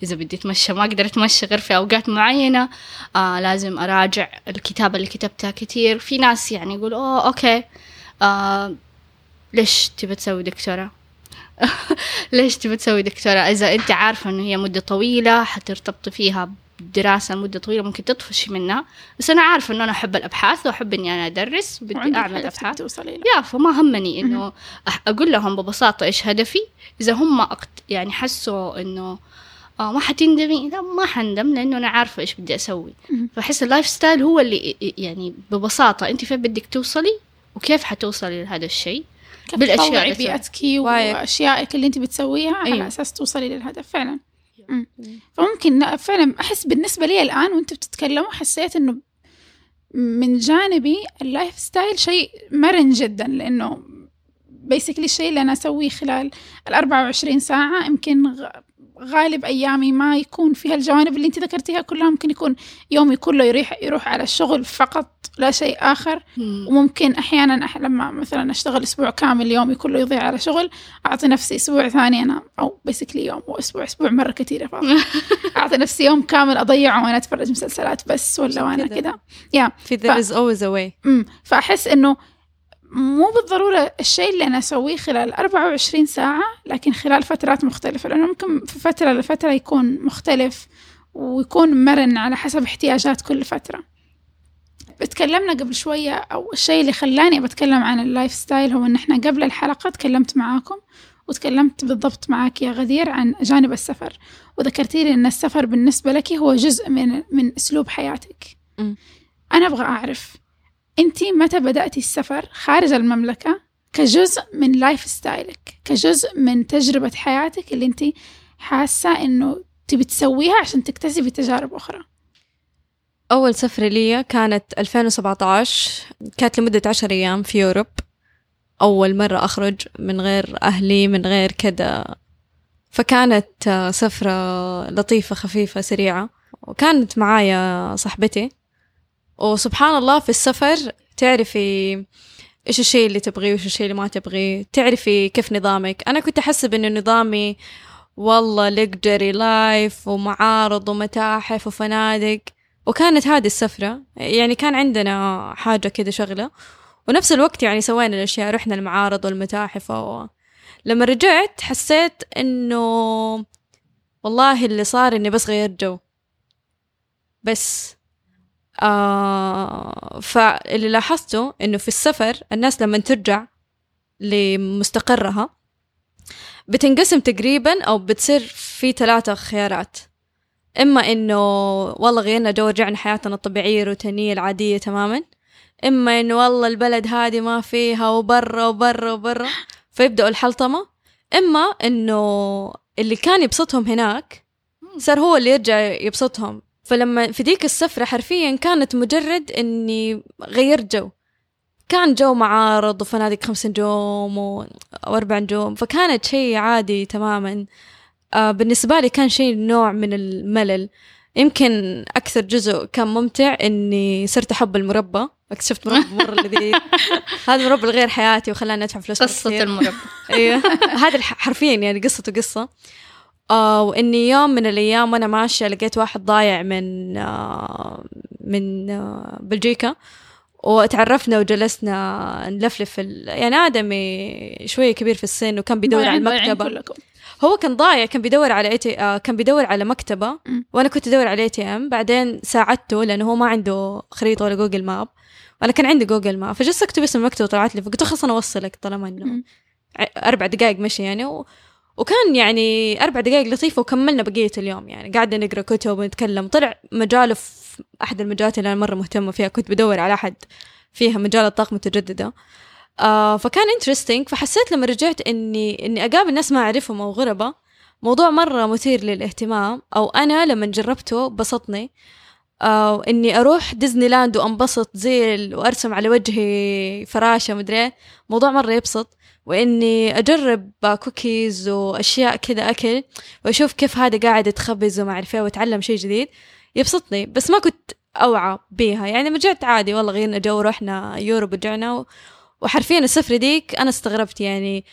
إذا بدي أتمشى ما أقدر أتمشى غير في أوقات معينة. آه لازم أراجع الكتابة اللي كتبتها كتير. في ناس يعني يقول أوه أوكي. آه ليش تبى تسوي دكتوراه؟ *laughs* ليش تبى تسوي دكتوراه؟ إذا أنت عارفة إنه هي مدة طويلة حترتبطي فيها بدراسة مدة طويلة ممكن تطفشي منها. بس أنا عارفة إنه أنا أحب الأبحاث وأحب إني أنا أدرس وبدي وعندك أعمل أبحاث. توصلي يا فما همني إنه أح- أقول لهم ببساطة إيش هدفي. إذا هم أقت... يعني حسوا إنه آه ما حتندمي لا ما حندم لأنه أنا عارفة إيش بدي أسوي. مهم. فأحس ال lifestyle هو اللي يعني ببساطة أنت فين بدك توصلي وكيف حتوصلي لهذا الشيء تسوي. بيئتك. وأشيائك اللي أنت بتسويها على أيوة. أساس توصلي للهدف فعلا مم. فممكن فعلا أحس بالنسبة لي الآن وأنتم بتتكلموا حسيت إنه من جانبي ال lifestyle شيء مرن جدا لأنه بيشكلي الشيء اللي أنا أسويه خلال ال 24 ساعة يمكن غالب أيامي ما يكون فيها الجوانب اللي انت ذكرتيها كلها. ممكن يكون يومي كله يروح يروح على الشغل فقط لا شيء آخر. وممكن أحيانا أح لما مثلا أشتغل أسبوع كامل يومي كله يضيع على شغل أعطي نفسي أسبوع ثاني انام أو بيسكلي يوم وأسبوع أسبوع مرة كثير فاضي *laughs* أعطي نفسي يوم كامل أضيعه وأنا أتفرج مسلسلات بس ولا وأنا كده. كذا. يا في there is always a way. فأحس إنه مو بالضرورة الشيء اللي أنا أسويه خلال 24 ساعة لكن خلال فترات مختلفة لأنه ممكن في فترة لفترة يكون مختلف ويكون مرن على حسب احتياجات كل فترة. تكلمنا قبل شوية أو الشيء اللي خلاني بتكلم عن ال lifestyle هو إن إحنا قبل الحلقة تكلمت معاكم وتكلمت بالضبط معاك يا غدير عن جانب السفر. وذكرتي لي إن السفر بالنسبة لك هو جزء من من أسلوب حياتك. م. أنا أبغى أعرف أنت متى بدأتي السفر خارج المملكة؟ كجزء من lifestyle ك كجزء من تجربة حياتك اللي أنت حاسة إنه تبي تسويها عشان تكتسبي تجارب أخرى. أول سفرة لي كانت 2017 كانت لمدة عشر أيام في يوروب. أول مرة أخرج من غير أهلي من غير كذا. فكانت سفرة لطيفة خفيفة سريعة. وكانت معايا صاحبتي. وسبحان الله في السفر تعرفي إيش الشيء اللي تبغيه وإيش الشيء اللي ما تبغيه. تعرفي كيف نظامك. أنا كنت أحسب إنه نظامي والله luxury life ومعارض ومتاحف وفنادق. وكانت هذه السفرة يعني كان عندنا حاجة كده شغلة. ونفس الوقت يعني سوينا الأشياء رحنا المعارض والمتاحف و... لما رجعت حسيت إنه والله اللي صار إني بس غيرت جو. بس آه فاللي لاحظته إنه في السفر الناس لما ترجع لمستقرها بتنقسم تقريبا أو بتصير في ثلاثة خيارات. إما إنه والله غيرنا جو رجعنا حياتنا الطبيعية الروتينية العادية تماما. إما إنه والله البلد هذه ما فيها وبرا وبرا وبرا فيبدأوا الحلطمة. إما إنه اللي كان يبسطهم هناك صار هو اللي يرجع يبسطهم. فلما في ديك السفرة حرفيا كانت مجرد إني غيرت جو. كان جو معارض وفنادق خمس نجوم و... وأربع نجوم فكانت شيء عادي تماما. آه بالنسبة لي كان شيء نوع من الملل. يمكن أكثر جزء كان ممتع إني صرت أحب المربى. اكتشفت مربى مرة *laughs* لذيذ هذا المربى اللي غير حياتي وخلاني أدفع فلوس قصة. المربى. أيوه. هذا حرفيا يعني قصته قصة آه وإني يوم من الأيام وأنا ماشية لقيت واحد ضايع من آه من آه بلجيكا وتعرفنا وجلسنا نلفلف. يعني آدمي شوية كبير في السن وكان بيدور على كلكم هو كان ضايع كان بيدور على AT... آه كان بيدور على مكتبة مم. وأنا كنت أدور على ATM بعدين ساعدته لأنه هو ما عنده خريطة ولا Google Map وأنا كان عندي Google Map فجلست أكتب اسم المكتبة وطلعت لي فقلت خلاص أنا أوصلك طالما إنه مم. ع- أربع دقائق مشي يعني و... وكان يعني أربع دقائق لطيفة وكملنا بقية اليوم يعني. قعدنا نقرأ كتب ونتكلم. طلع مجاله في أحد المجالات اللي أنا مرة مهتمة فيها. كنت بدور على أحد فيها مجال الطاقة المتجددة. آه فكان interesting فحسيت لما رجعت إني إني أقابل ناس ما أعرفهم أو غربة. موضوع مرة مثير للاهتمام. أو أنا لما جربته بسطني. آه إني أروح ديزني لاند وأنبسط زي وأرسم على وجهي فراشة مدري إيه. موضوع مرة يبسط. وإني أجرب كوكيز وأشياء كذا أكل وأشوف كيف هذا قاعد يتخبز وما أعرف إيه وأتعلم شيء جديد. يبسطني. بس ما كنت أوعى بيها. يعني رجعت عادي. والله غيرنا جو ورحنا Europe ورجعنا. وحرفيا السفرة ديك أنا استغربت. يعني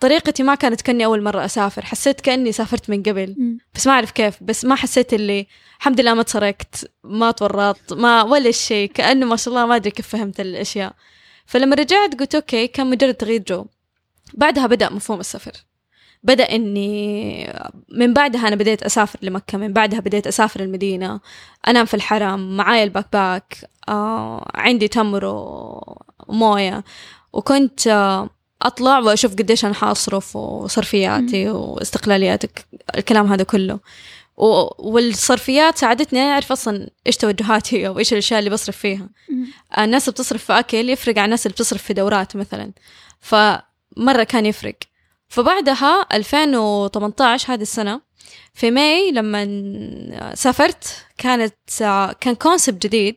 طريقتي ما كانت كأني أول مرة أسافر حسيت كأني سافرت من قبل. بس ما أعرف كيف بس ما حسيت اللي الحمد لله ما تسرقت ما تورطت ما ولا شيء كأنه ما شاء الله ما أدري كيف فهمت الأشياء. فلما رجعت قلت okay كان مجرد تغيير جو. بعدها بدأ مفهوم السفر. بدأ إني من بعدها أنا بديت أسافر لمكة من بعدها بديت أسافر المدينة. أنام في الحرم معايا ال backpack آه عندي تمر و- وموية. وكنت آه أطلع وأشوف قديش أنا حأصرف وصرفياتي واستقلالياتي الكلام هذا كله. و- والصرفيات ساعدتني أعرف أصلا إيش توجهاتي *laughs* أو إيش الأشياء اللي بصرف فيها. مم. الناس اللي بتصرف في أكل يفرق عن الناس اللي بتصرف في دورات مثلا. فمرة كان يفرق. فبعدها 2018 هذه السنة في May لما سافرت كانت كان concept جديد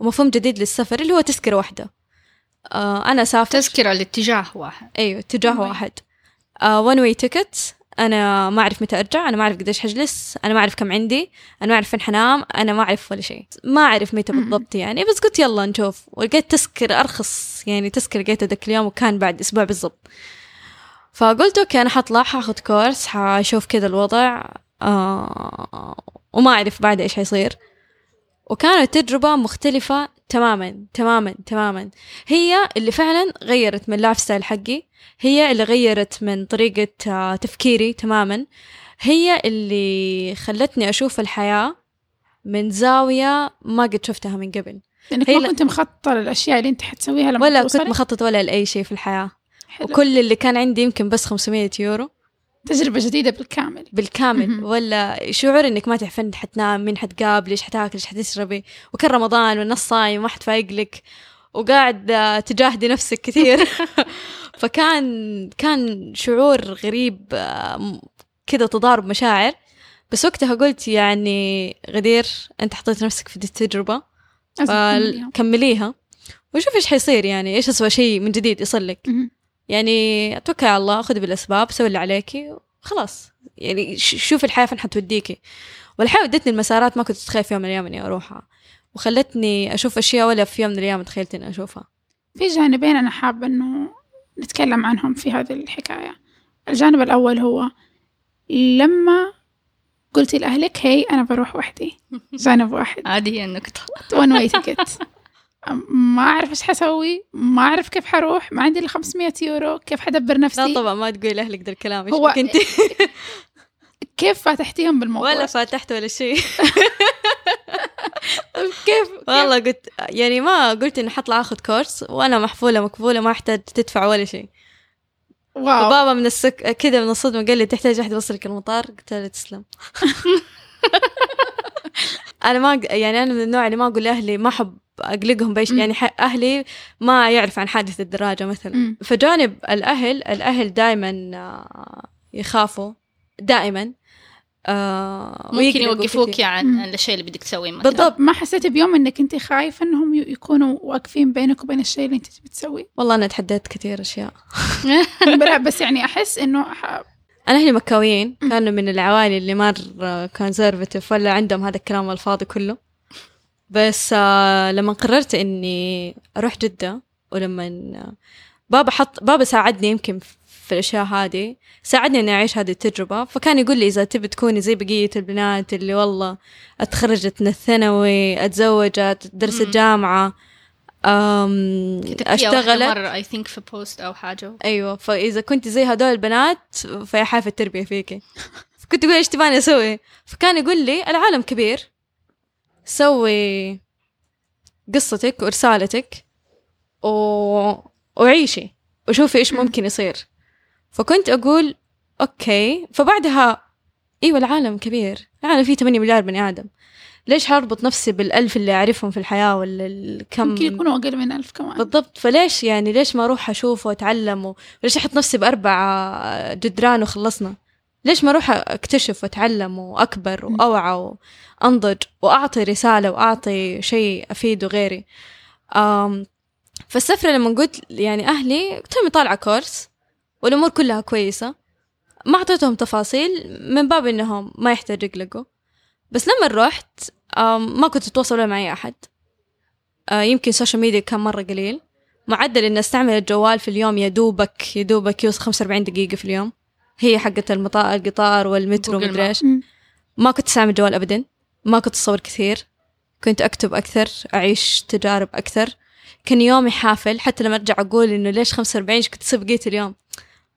ومفهوم جديد للسفر اللي هو تذكرة واحدة. آه، أنا سافر تذكرة الاتجاه واحد. أيوه اتجاه. واحد. one way ticket أنا ما أعرف متى أرجع أنا ما أعرف قديش حجلس أنا ما أعرف كم عندي أنا ما أعرف فين حنام أنا ما أعرف ولا شيء. ما أعرف متى. بالضبط يعني بس قلت يلا نشوف. ولقيت تذكر أرخص يعني تذكر لقيتها ذاك اليوم وكان بعد أسبوع بالضبط. فقلت okay أنا حطلع حاخذ course حاشوف كذا الوضع آه وما أعرف بعد إيش حيصير. وكانت تجربة مختلفة تماما تماما تماما. هي اللي فعلا غيرت من ال lifestyle حقي هي اللي غيرت من طريقة آه، تفكيري تماما. هي اللي خلتني أشوف الحياة من زاوية ما قد شفتها من قبل. لأنك ما كنت مخططة للأشياء اللي أنت حتسويها لما ولا كنت مخططة ولا لأي شيء في الحياة. حلو. وكل اللي كان عندي يمكن بس 500 يورو. تجربة جديدة بالكامل بالكامل. ولا شعور إنك ما تعرفين حتنام مين حتقابلي إيش حتاكل إيش حتشربي وكان رمضان والناس صايم وما حد فايق لك وقاعد آه، تجاهدي نفسك كثير *laughs* فكان كان شعور غريب آه، كذا تضارب مشاعر بس وقتها قلت يعني غدير أنت حطيت نفسك في دي تكمليها. فكمليها وشوف إيش حيصير يعني إيش اسوى شيء من جديد يصل لك. يعني أتوكل على الله خذي بالأسباب سوي اللي عليكي خلاص. يعني ش- شوفي الحياة فين حتوديكي والحياة ودتني المسارات ما كنت اتخيل في يوم من الأيام إني أروحها. وخلتني أشوف أشياء ولا في يوم من الأيام تخيلت إني أشوفها. في جانبين أنا حابة إنه نتكلم عنهم في هذه الحكاية. الجانب الأول هو لما قلتي لأهلك هي أنا بروح وحدي. *laughs* جانب واحد. هذه هي النقطة. one way ticket ما أعرف إيش حسوي ما أعرف كيف حروح ما عندي إلا 500 يورو كيف حدبر نفسي؟ لا طبعا ما تقولي لاهلك ذا الكلام إيش كنت *laughs* كيف فاتحتيهم بالموضوع؟ ولا فاتحت ولا شيء. *laughs* كيف؟ والله قلت يعني ما قلت إني حطلع آخذ course وأنا محفوله مكفوله ما أحتاج تدفع ولا شيء. wow. وبابا من ال shock كذا من الصدمة قال لي تحتاج أحد يوصلك المطار؟ قلت له تسلم. *laughs* أنا ما يعني أنا من النوع اللي ما أقول لأهلي ما أحب أقلقهم بأي شيء. مم. يعني ح- أهلي ما يعرف عن حادث الدراجة مثلا. فجانب الأهل الأهل دائما يخافوا دائما آه، ممكن يوقفوك كتير. عن مم. الشيء اللي بدك تسويه مثلا. بالضبط. ما حسيتي بيوم إنك أنت خايفة إنهم يكونوا واقفين بينك وبين الشيء اللي أنت تبي تسويه؟ *laughs* والله أنا تحديت كثير أشياء. *laughs* لا بس يعني *laughs* أحس إنه ح- أنا أهلي مكاويين. كانوا من العوائل اللي مره conservative ولا عندهم هذا الكلام الفاضي كله. بس آه لما قررت إني أروح جدة ولما بابا حط بابا ساعدني يمكن في الأشياء هذه ساعدني إني أعيش هذه التجربة. فكان يقول لي إذا تبي تكوني زي بقية البنات اللي والله أتخرجت من الثانوي أتزوجت درست. جامعة أم أشتغلت. مرة I think في post أو حاجة. أيوه فإذا كنت زي هدول البنات فيا حافة التربية فيكي. *laughs* كنت أقول إيش تباني أسوي؟ فكان يقول لي العالم كبير. سوي قصتك ورسالتك و... وعيشي وشوفي إيش ممكن يصير. فكنت أقول okay. فبعدها إيوه العالم كبير. العالم فيه 8 مليار بني آدم. ليش هربط نفسي بالألف اللي أعرفهم في الحياة ولا الكم يمكن يكونوا أقل من ألف كمان. بالضبط. فليش يعني ليش ما أروح أشوف وأتعلم وليش أحط نفسي بأربع جدران وخلصنا؟ ليش ما أروح أكتشف وأتعلم وأكبر وأوعى وأنضج وأعطي رسالة وأعطي شيء أفيده غيري؟ أم فالسفرة لما قلت يعني أهلي تومي طالعة كورس والأمور كلها كويسة ما أعطيتهم تفاصيل من باب إنهم ما يحتاج يقلقوا. بس لما رحت ما كنت اتواصل ولا معي أحد. آه، يمكن ال social media كان مرة قليل. معدل إن أستعمل الجوال في اليوم يا دوبك يا دوبك يوصل 45 دقيقة في اليوم. هي حقة المطار القطار والمترو مدري. إيش. ما كنت استعمل الجوال أبدا. ما كنت أصور كثير. كنت أكتب أكثر أعيش تجارب أكثر. كان يومي حافل. حتى لما أرجع أقول إنه ليش 45 إيش كنت أسوي بقية اليوم.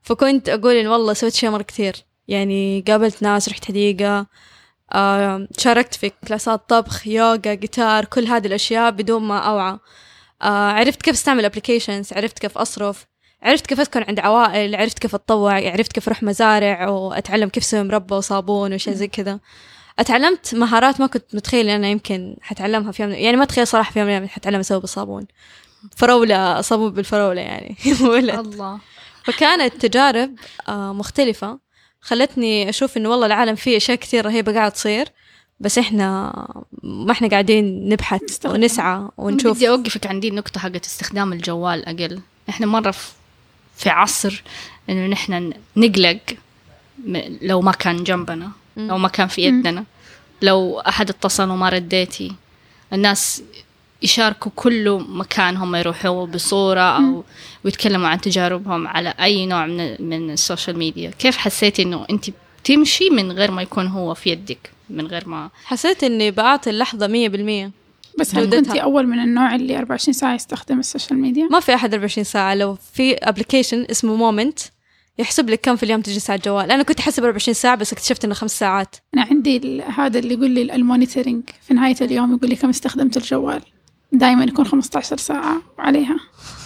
فكنت أقول إن والله سويت شيء مرة كثير. يعني قابلت ناس رحت حديقة آه، شاركت في كلاسات طبخ يوغا جيتار كل هذه الأشياء بدون ما أوعى. آه، عرفت كيف أستعمل ابلكيشنز عرفت كيف أصرف. عرفت كيف أسكن عند عوائل عرفت كيف أتطوع عرفت كيف أروح مزارع وأتعلم كيف أسوي مربى وصابون وشيء زي كذا. أتعلمت مهارات ما كنت متخيلة أنا يمكن حتعلمها في يوم يعني ما تخيل صراحة في يوم من الأيام حتعلم أسوي بالصابون. فراولة صابون بالفراولة يعني *laughs* الله. فكانت تجارب آه، مختلفة. خلتني أشوف إنه والله العالم فيه أشياء كثير رهيبة قاعد تصير بس إحنا ما إحنا قاعدين نبحث. ونسعى ونشوف. بدي أوقفك عندي النقطة حقت استخدام الجوال أقل. إحنا في- في عصر إنه نحن نقلق م- لو ما كان جنبنا لو ما كان في يدنا. لو أحد اتصل وما رديتي الناس يشاركوا كل مكان هم يروحوا بصورة أو ويتكلموا عن تجاربهم على أي نوع من من ال social media. كيف حسيتي إنه أنت تمشي من غير ما يكون هو في يدك من غير ما حسيت إني بعطي اللحظة مية بالمية. بس هل جودتها. كنتي أول من النوع اللي 24 ساعة يستخدم ال social media؟ ما في أحد 24 ساعة. لو في application اسمه Moment يحسب لك كم في اليوم تجلس على الجوال أنا كنت أحسب 24 ساعة بس اكتشفت إنه خمس ساعات. أنا عندي ال- هذا اللي يقول لي ال monitoring في نهاية اليوم يقول لي كم استخدمت الجوال. دائما يكون 15 ساعة عليها.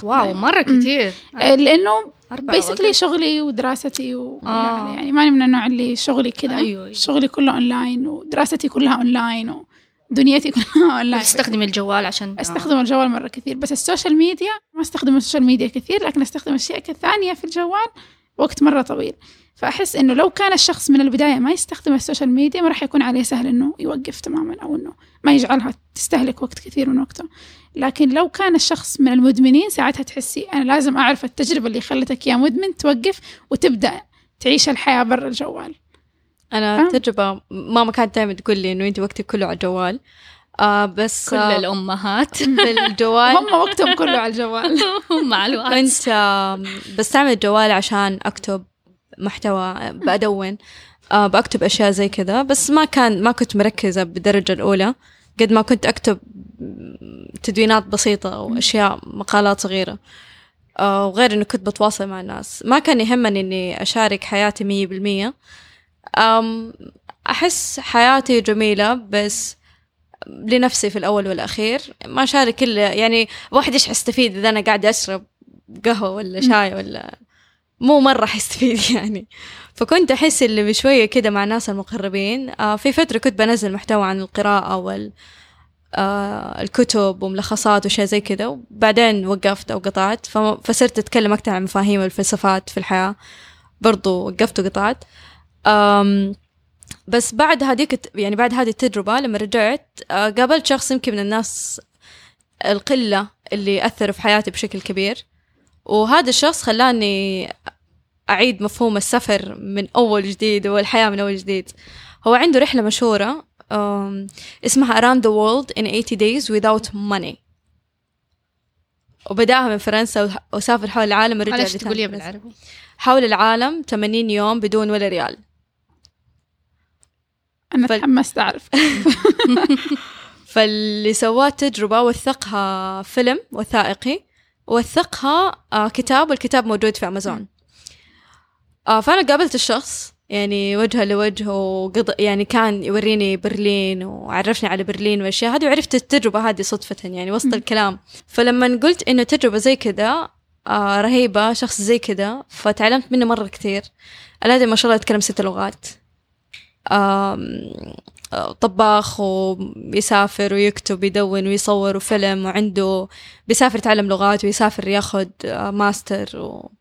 wow مرة كتير. آه، لأنه أربعة basically شغلي ودراستي و... آه. يعني ماني من النوع اللي شغلي كذا. أيوة، أيوة. شغلي كله أونلاين ودراستي كلها أونلاين ودنيتي كلها *laughs* أونلاين تستخدمي الجوال عشان أستخدم الجوال مرة كثير بس ال social media ما أستخدم ال social media كثير لكن أستخدم أشياء ثانية في الجوال وقت مرة طويل. فأحس إنه لو كان الشخص من البداية ما يستخدم ال social media ما راح يكون عليه سهل إنه يوقف تماما أو إنه ما يجعلها تستهلك وقت كثير من وقته. لكن لو كان الشخص من المدمنين ساعتها تحسي أنا لازم أعرف التجربة اللي خلتك يا مدمن توقف وتبدأ تعيش الحياة برا الجوال. أنا فاهم؟ تجربة ماما كانت دائما تقول لي إنه أنت وقتك كله على الجوال. آه بس كل آه الأمهات. *laughs* بالجوال. هم وقتهم كله على الجوال. *laughs* مع الوقت. كنت آم، بستعمل الجوال عشان أكتب محتوى بأدون آه، بكتب أشياء زي كذا. بس ما كان ما كنت مركزة بالدرجة الأولى. قد ما كنت أكتب تدوينات بسيطة أو أشياء مقالات صغيرة. آه، وغير إنه كنت بتواصل مع الناس. ما كان يهمني إني أشارك حياتي مية بالمية. أحس حياتي جميلة بس لنفسي في الأول والأخير ما أشارك إلا يعني واحد إيش حيستفيد إذا أنا قاعدة أشرب قهوة ولا شاي ولا مو مرة حيستفيد *laughs* يعني. فكنت أحس اللي بشوية كده مع الناس المقربين. آه في فترة كنت بنزل محتوى عن القراءة وال آه الكتب وملخصات وشيء زي كده وبعدين وقفت أو قطعت. فصرت أتكلم أكثر عن مفاهيم والفلسفات في الحياة برضو وقفت وقطعت. بس بعد هذيك يعني بعد هذه التجربة لما رجعت آه قابلت شخص يمكن من الناس القلة اللي أثروا في حياتي بشكل كبير. وهذا الشخص خلاني أعيد مفهوم السفر من أول جديد والحياة من أول جديد. هو عنده رحلة مشهورة اسمها Around the World in 80 Days Without Money. وبدأها من فرنسا وسافر حول العالم ورجع معلش لتاني تقوليها. بالعربي. حول العالم 80 يوم بدون ولا ريال. أنا فال- تحمست أعرف. *laughs* فاللي سواه تجربة وثقها فيلم وثائقي وثقها آه كتاب والكتاب موجود في أمازون. آه فأنا قابلت الشخص يعني وجها لوجه وقض... يعني كان يوريني برلين وعرفني على برلين والأشياء هذه وعرفت التجربة هذه صدفة يعني وسط مم. الكلام. فلما قلت إنه تجربة زي كذا آه رهيبة شخص زي كذا فتعلمت منه مرة كثير. الهادي ما شاء الله يتكلم ست لغات. طباخ ويسافر ويكتب ويدون ويصور وفيلم وعنده بيسافر يتعلم لغات ويسافر ياخد آه، ماستر و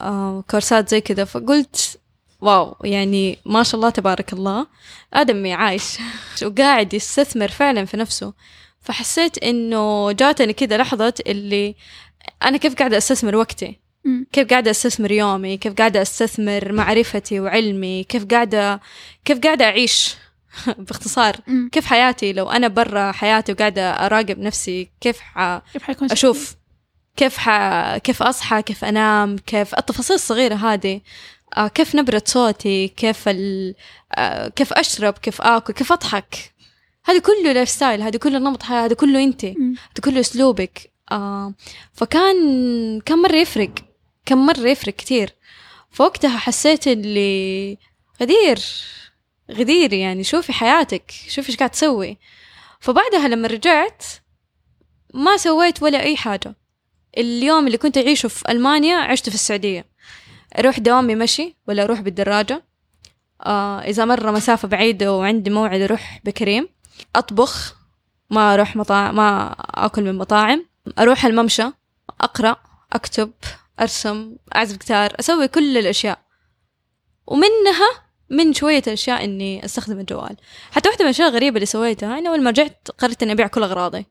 آه، زي كذا فقلت wow يعني ما شاء الله تبارك الله آدمي عايش *laughs* وقاعد يستثمر فعلا في نفسه فحسيت إنه جاتني كذا لحظة اللي أنا كيف قاعدة أستثمر وقتي. كيف قاعدة أستثمر يومي؟ كيف قاعدة أستثمر معرفتي وعلمي؟ كيف قاعدة كيف قاعدة أعيش؟ *laughs* باختصار مم. كيف حياتي؟ لو أنا برا حياتي وقاعدة أراقب نفسي كيف ح... كيف حيكون أشوف؟ كيف ح... كيف أصحى؟ كيف أنام؟ كيف التفاصيل الصغيرة هذه. آه، كيف نبرة صوتي؟ كيف ال... آه، كيف أشرب؟ كيف آكل؟ كيف أضحك؟ هذا كله lifestyle هذا كله نمط حياة هذا كله أنت. مم. هذا كله أسلوبك. آه فكان كان مرة يفرق. كان مرة يفرق كتير. فوقتها حسيت اللي غدير غدير يعني شوفي حياتك شوفي إيش قاعد تسوي. فبعدها لما رجعت ما سويت ولا أي حاجة. اليوم اللي كنت أعيشه في ألمانيا عشته في السعودية. أروح دوامي مشي ولا أروح بالدراجة. آه إذا مرة مسافة بعيدة وعندي موعد أروح بكريم. أطبخ ما أروح مطاعم ما أكل من مطاعم. أروح الممشى أقرأ أكتب. أرسم أعزف جيتار أسوي كل الأشياء. ومنها من شوية أشياء إني أستخدم الجوال. حتى واحدة من الأشياء الغريبة اللي سويتها أنا أول ما رجعت قررت إني أبيع كل أغراضي.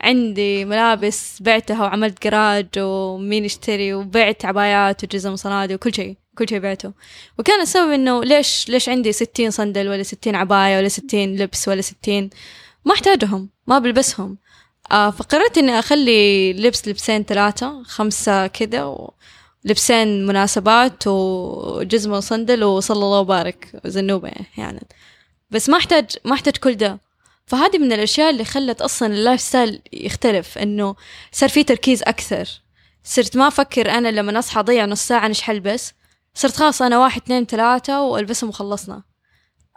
عندي ملابس بعتها وعملت جراج ومين يشتري وبعت عبايات وجزم وصنادل وكل شيء كل شيء بعته. وكان السبب إنه ليش ليش عندي ستين صندل ولا ستين عباية ولا ستين لبس ولا ستين؟ ما أحتاجهم ما بلبسهم. فقررت إني أخلي لبس لبسين ثلاثة خمسة كذا ولبسين مناسبات وجزمة وصندل وصلى الله وبارك وزنوبة يعني. بس ما أحتاج ما أحتاج كل ده. فهذه من الأشياء اللي خلت أصلا ال lifestyle يختلف إنه صار في تركيز أكثر. صرت ما أفكر أنا لما أصحى أضيع نص ساعة أنا إيش حلبس؟ صرت خلاص أنا واحد اثنين ثلاثة وألبسهم وخلصنا.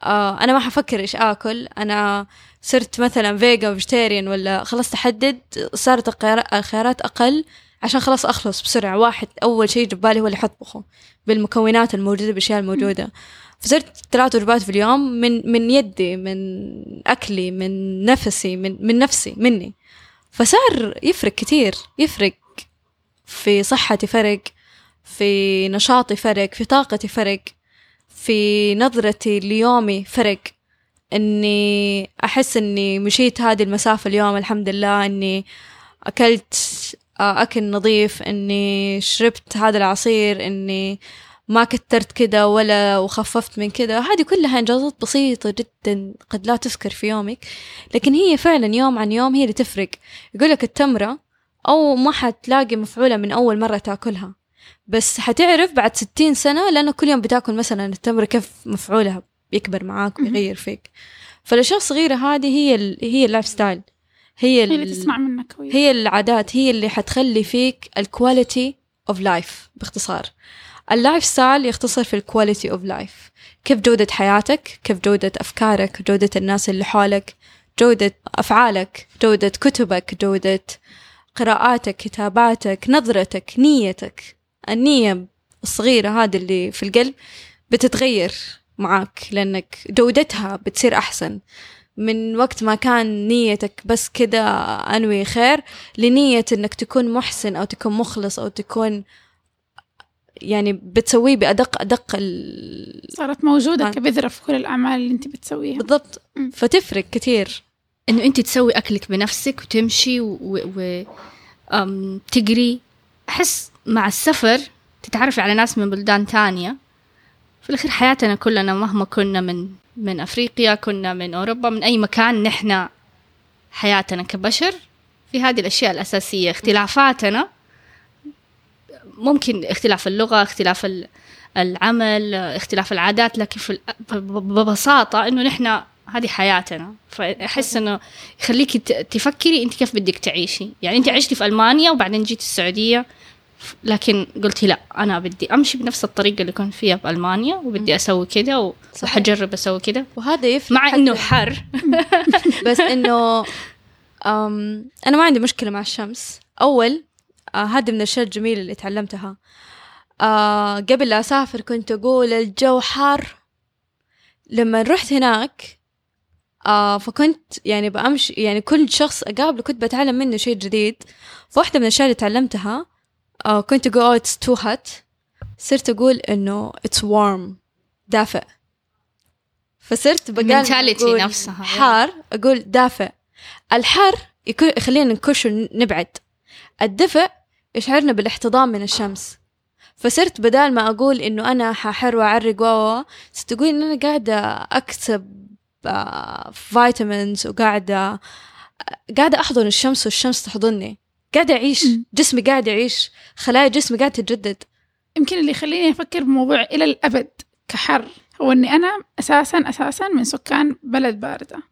آه أنا ما حفكر إيش آكل. أنا صرت مثلا vegan و vegetarian ولا خلاص تحدد صارت الخيار- الخيارات أقل عشان خلاص أخلص بسرعة. واحد أول شيء جبالي هو اللي حطبخه بالمكونات الموجودة بالأشياء الموجودة. فصرت ثلاث وجبات في اليوم من من يدي من أكلي من نفسي من من نفسي مني. فصار يفرق كثير يفرق في صحتي فرق في نشاطي فرق في طاقتي فرق. في نظرتي ليومي فرق. إني أحس إني مشيت هذه المسافة اليوم الحمد لله إني أكلت آه، أكل نظيف إني شربت هذا العصير إني ما كترت كده ولا وخففت من كده. هذه كلها إنجازات بسيطة جدا قد لا تذكر في يومك لكن هي فعلا يوم عن يوم هي اللي تفرق. يقولك التمرة أو ما حتلاقي مفعولة من أول مرة تأكلها. بس حتعرف بعد ستين سنة لأنه كل يوم بتاكل مثلا التمر كيف مفعولها بيكبر معاك. ويغير فيك. فالأشياء الصغيرة هذه هي ال... هي ال lifestyle هي هي ال... اللي تسمع منك هي العادات هي اللي حتخلي فيك ال quality of life باختصار. ال lifestyle يختصر في ال quality of life كيف جودة حياتك كيف جودة أفكارك جودة الناس اللي حولك جودة أفعالك جودة كتبك جودة قراءاتك كتاباتك نظرتك نيتك. النية الصغيرة هذه اللي في القلب بتتغير معاك لأنك جودتها بتصير أحسن. من وقت ما كان نيتك بس كده أنوي خير لنية إنك تكون محسن أو تكون مخلص أو تكون يعني بتسويه بأدق أدق ال... صارت موجودة آه. كبذرة في كل الأعمال اللي أنت بتسويها. بالضبط. فتفرق كتير. إنه أنت تسوي أكلك بنفسك وتمشي و... و... أم... تقري. أحس مع السفر تتعرفي على ناس من بلدان تانية. في الأخير حياتنا كلنا مهما كنا من من أفريقيا كنا من أوروبا من أي مكان نحن حياتنا كبشر في هذه الأشياء الأساسية. اختلافاتنا ممكن اختلاف اللغة اختلاف ال- العمل اختلاف العادات لكن في ال- ب- ب- ببساطة إنه نحن هذه حياتنا. فأحس إنه يخليكي ت- تفكري أنت كيف بدك تعيشي. يعني أنت عشتي في ألمانيا وبعدين جيتي السعودية. لكن قلتي لا أنا بدي أمشي بنفس الطريقة اللي كنت فيها في ألمانيا وبدي أسوي كده. وحجرب أسوي كده. وهذا يفرق مع إنه حر. *laughs* بس إنه أنا ما عندي مشكلة مع الشمس. أول آه هذه من الأشياء الجميلة اللي تعلمتها. آه قبل لا أسافر كنت أقول الجو حار. لما رحت هناك آه فكنت يعني بأمشي يعني كل شخص أقابله كنت بتعلم منه شيء جديد. فواحدة من الأشياء اللي تعلمتها آه كنت أقول oh, it's too hot. صرت أقول إنه it's warm دافئ. فصرت بقال نفسها. حار أقول دافئ. الحر يكون يخلينا نكش ونبعد الدفء يشعرنا بالاحتضان من الشمس. فصرت بدال ما أقول إنه أنا ححر وأعرق و صرت أقول إن أنا قاعدة أكسب آه، فيتامينز وقاعدة قاعدة أحضن الشمس والشمس تحضني. قاعدة أعيش. جسمي قاعد يعيش خلايا جسمي قاعدة تتجدد. يمكن اللي يخليني أفكر بموضوع إلى الأبد كحر هو إني أنا أساسا أساسا من سكان بلد باردة.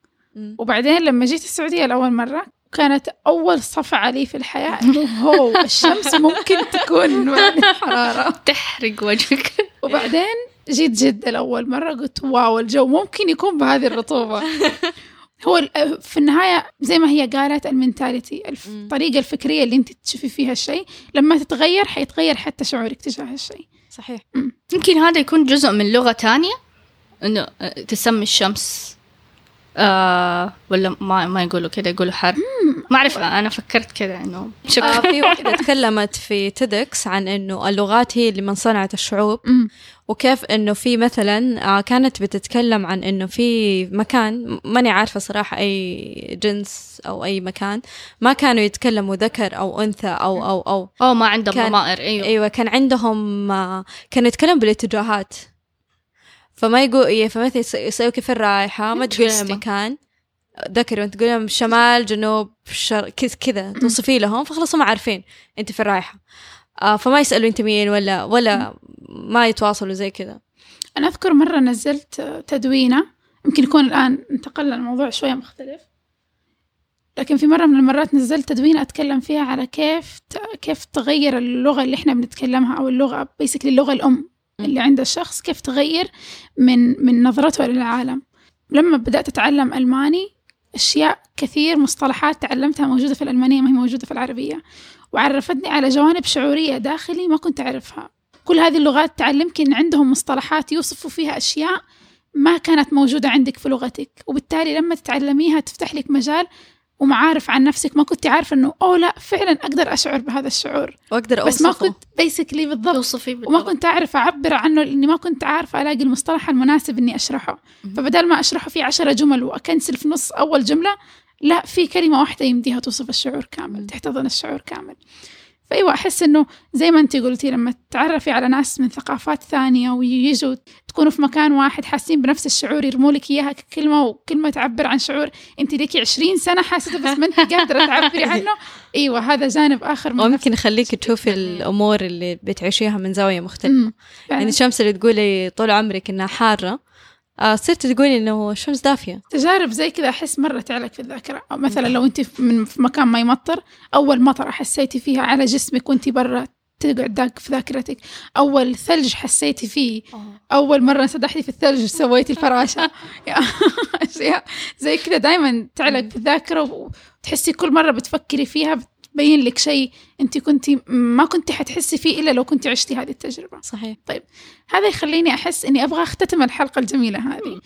وبعدين لما جيت السعودية لأول مرة كانت أول صفعة لي في الحياة. *laughs* إنه هو الشمس ممكن تكون *laughs* حرارة تحرق وجهك. وبعدين جيت جدة لأول مرة قلت wow الجو ممكن يكون بهذه الرطوبة. *laughs* هو ال- في النهاية زي ما هي قالت ال mentality مم. الطريقة الفكرية اللي انت تشوفي فيها الشيء لما تتغير حيتغير حتى شعورك تجاه الشيء. صحيح. يمكن هذا يكون جزء من لغة تانية إنه آه، تسمي الشمس آه ولا ما ما يقولوا كده يقولوا حر. ما أعرف أنا فكرت كده إنه آه شكرا في واحدة *laughs* تكلمت في TEDx عن إنه اللغات هي اللي من صنعت الشعوب. مم. وكيف إنه في مثلا آه، كانت بتتكلم عن إنه في مكان ماني عارفة صراحة أي جنس أو أي مكان ما كانوا يتكلموا ذكر أو أنثى أو أو أو. أو ما عندهم كان- ضمائر أيوه. أيوه كان عندهم آه، كانوا يتكلموا بالاتجاهات. فما يقول إيه فمثلا يس- يسألوا كيف الرايحة ما تقول لهم. مكان. ذكر وانت تقول لهم شمال جنوب شر كذا. توصفي لهم فخلاص هم عارفين أنت في الرايحة آه فما يسألوا أنت مين ولا ولا ما يتواصلوا زي كذا. أنا أذكر مرة نزلت تدوينة يمكن يكون الآن انتقلنا الموضوع شوية مختلف. لكن في مرة من المرات نزلت تدوينة أتكلم فيها على كيف كيف تغير اللغة اللي إحنا بنتكلمها أو اللغة بيسكلي اللغة الأم اللي عند الشخص كيف تغير من من نظرته للعالم لما بدأت أتعلم ألماني أشياء كثير مصطلحات تعلمتها موجودة في الألمانية ما هي موجودة في العربية. وعرفتني على جوانب شعورية داخلي ما كنت أعرفها. كل هذه اللغات تعلمك إن عندهم مصطلحات يوصفوا فيها أشياء ما كانت موجودة عندك في لغتك وبالتالي لما تتعلميها تفتح لك مجال ومعارف عن نفسك. ما كنت عارفة إنه أوه لا فعلا أقدر أشعر بهذا الشعور. وأقدر بس ما أوصفه. كنت بيسكلي بالضبط. توصفي وما كنت أعرف أعبر عنه لأني ما كنت عارفة ألاقي المصطلح المناسب إني أشرحه. فبدل ما أشرحه في عشرة جمل وأكنسل في نص أول جملة لا في كلمة واحدة يمديها توصف الشعور كامل تحتضن الشعور كامل. فأيوة أحس إنه زي ما أنت قلتي لما تتعرفي على ناس من ثقافات ثانية ويجوا تكونوا في مكان واحد حاسين بنفس الشعور يرموا لك إياها ككلمة وكلمة تعبر عن شعور أنت ليكي عشرين سنة حاسة بس ما أنت قادرة تعبري *laughs* عنه أيوة هذا جانب آخر من وممكن يخليك تشوفي الأمور اللي بتعيشيها من زاوية مختلفة مم. فعلاً. يعني الشمس اللي تقولي طول عمرك إنها حارة آه صرت تقولي إنه الشمس دافيه تجارب زي كذا أحس مرة تعلق في الذاكرة أو مثلا لو في- من في مكان ما يمطر أول مطرة حسيتي فيها على جسمك وأنت برا تقعد داق في ذاكرتك. أول ثلج حسيتي فيه. أول مرة سدحتي في الثلج سويتي الفراشة. *laughs* *laughs* أشياء زي كذا دائما تعلق في الذاكرة وتحسي كل مرة بتفكري فيها بتبين لك شيء أنت كنتي ما كنتي حتحسي فيه إلا لو كنتي عشتي هذه التجربة. صحيح. هذا يخليني أحس إني أبغى أختتم الحلقة الجميلة هذه.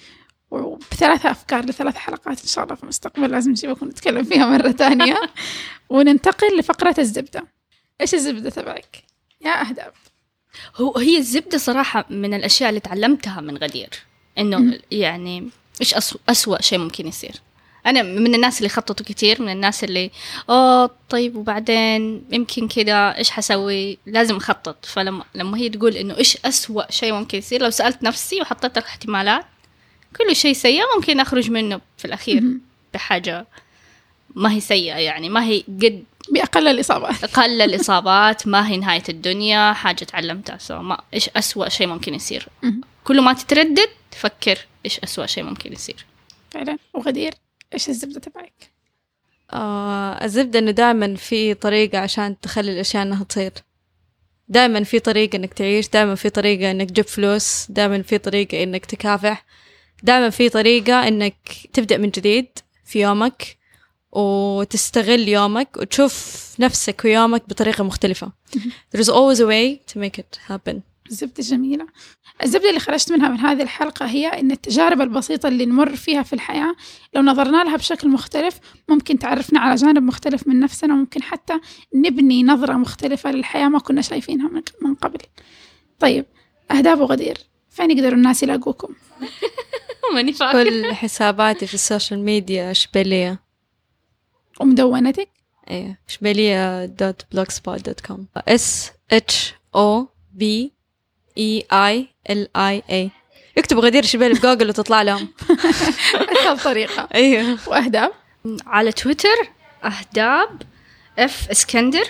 وبثلاثة أفكار لثلاث حلقات إن شاء الله في المستقبل لازم نجيبكم نتكلم فيها مرة ثانية. *laughs* وننتقل لفقرة الزبدة. إيش الزبدة تبعك؟ يا أهداب هو هي الزبدة صراحة من الأشياء اللي تعلمتها من غدير. مم. يعني إيش أسوأ, أسوأ شيء ممكن يصير. أنا من الناس اللي خططوا كتير من الناس اللي أوه طيب وبعدين يمكن كده إيش حسوي؟ لازم أخطط. فلما لما هي تقول إنه إيش أسوأ شيء ممكن يصير لو سألت نفسي وحطيت الاحتمالات كل شيء سيء ممكن أخرج منه في الأخير مهم. بحاجة ما هي سيئة يعني ما هي قد بأقل الإصابات. أقل الإصابات ما هي نهاية الدنيا حاجة تعلمتها. سو ما إيش أسوأ شيء ممكن يصير. كل ما تتردد تفكر إيش أسوأ شيء ممكن يصير. فعلا. وغدير؟ إيش الزبدة تبعك؟ آه الزبدة إنه دائما في طريقة عشان تخلي الأشياء إنها تصير. دائما في طريقة إنك تعيش دائما في طريقة إنك تجيب فلوس دائما في طريقة إنك تكافح دائما في طريقة إنك تبدأ من جديد في يومك وتستغل يومك وتشوف نفسك ويومك بطريقة مختلفة. There is always a way to make it happen. الزبدة جميلة. الزبدة اللي خرجت منها من هذه الحلقة هي أن التجارب البسيطة اللي نمر فيها في الحياة لو نظرنا لها بشكل مختلف ممكن تعرفنا على جانب مختلف من نفسنا وممكن حتى نبني نظرة مختلفة للحياة ما كنا شايفينها من- من قبل. طيب أهداب وغدير. فين يقدروا الناس يلاقوكم؟ *laughs* ماني كل حساباتي في ال social media شبيلية. ومدونتك؟ إيه شبيلية dot Blogspot dot com S H O B A I L I A اكتبوا غدير شبيلي بجوجل وتطلع لهم. *laughs* أسهل طريقة. أيوه. وأهداب؟ على تويتر أهداب F إسكندر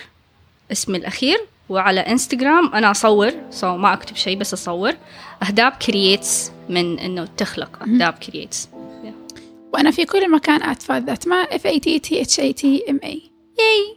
اسمي الأخير. وعلى إنستغرام أنا أصور so ما أكتب شيء بس أصور. أهداب creates من إنه تخلق أهداب creates وأنا في كل مكان أتفاد ذات ما F A T T H A T M A. ياي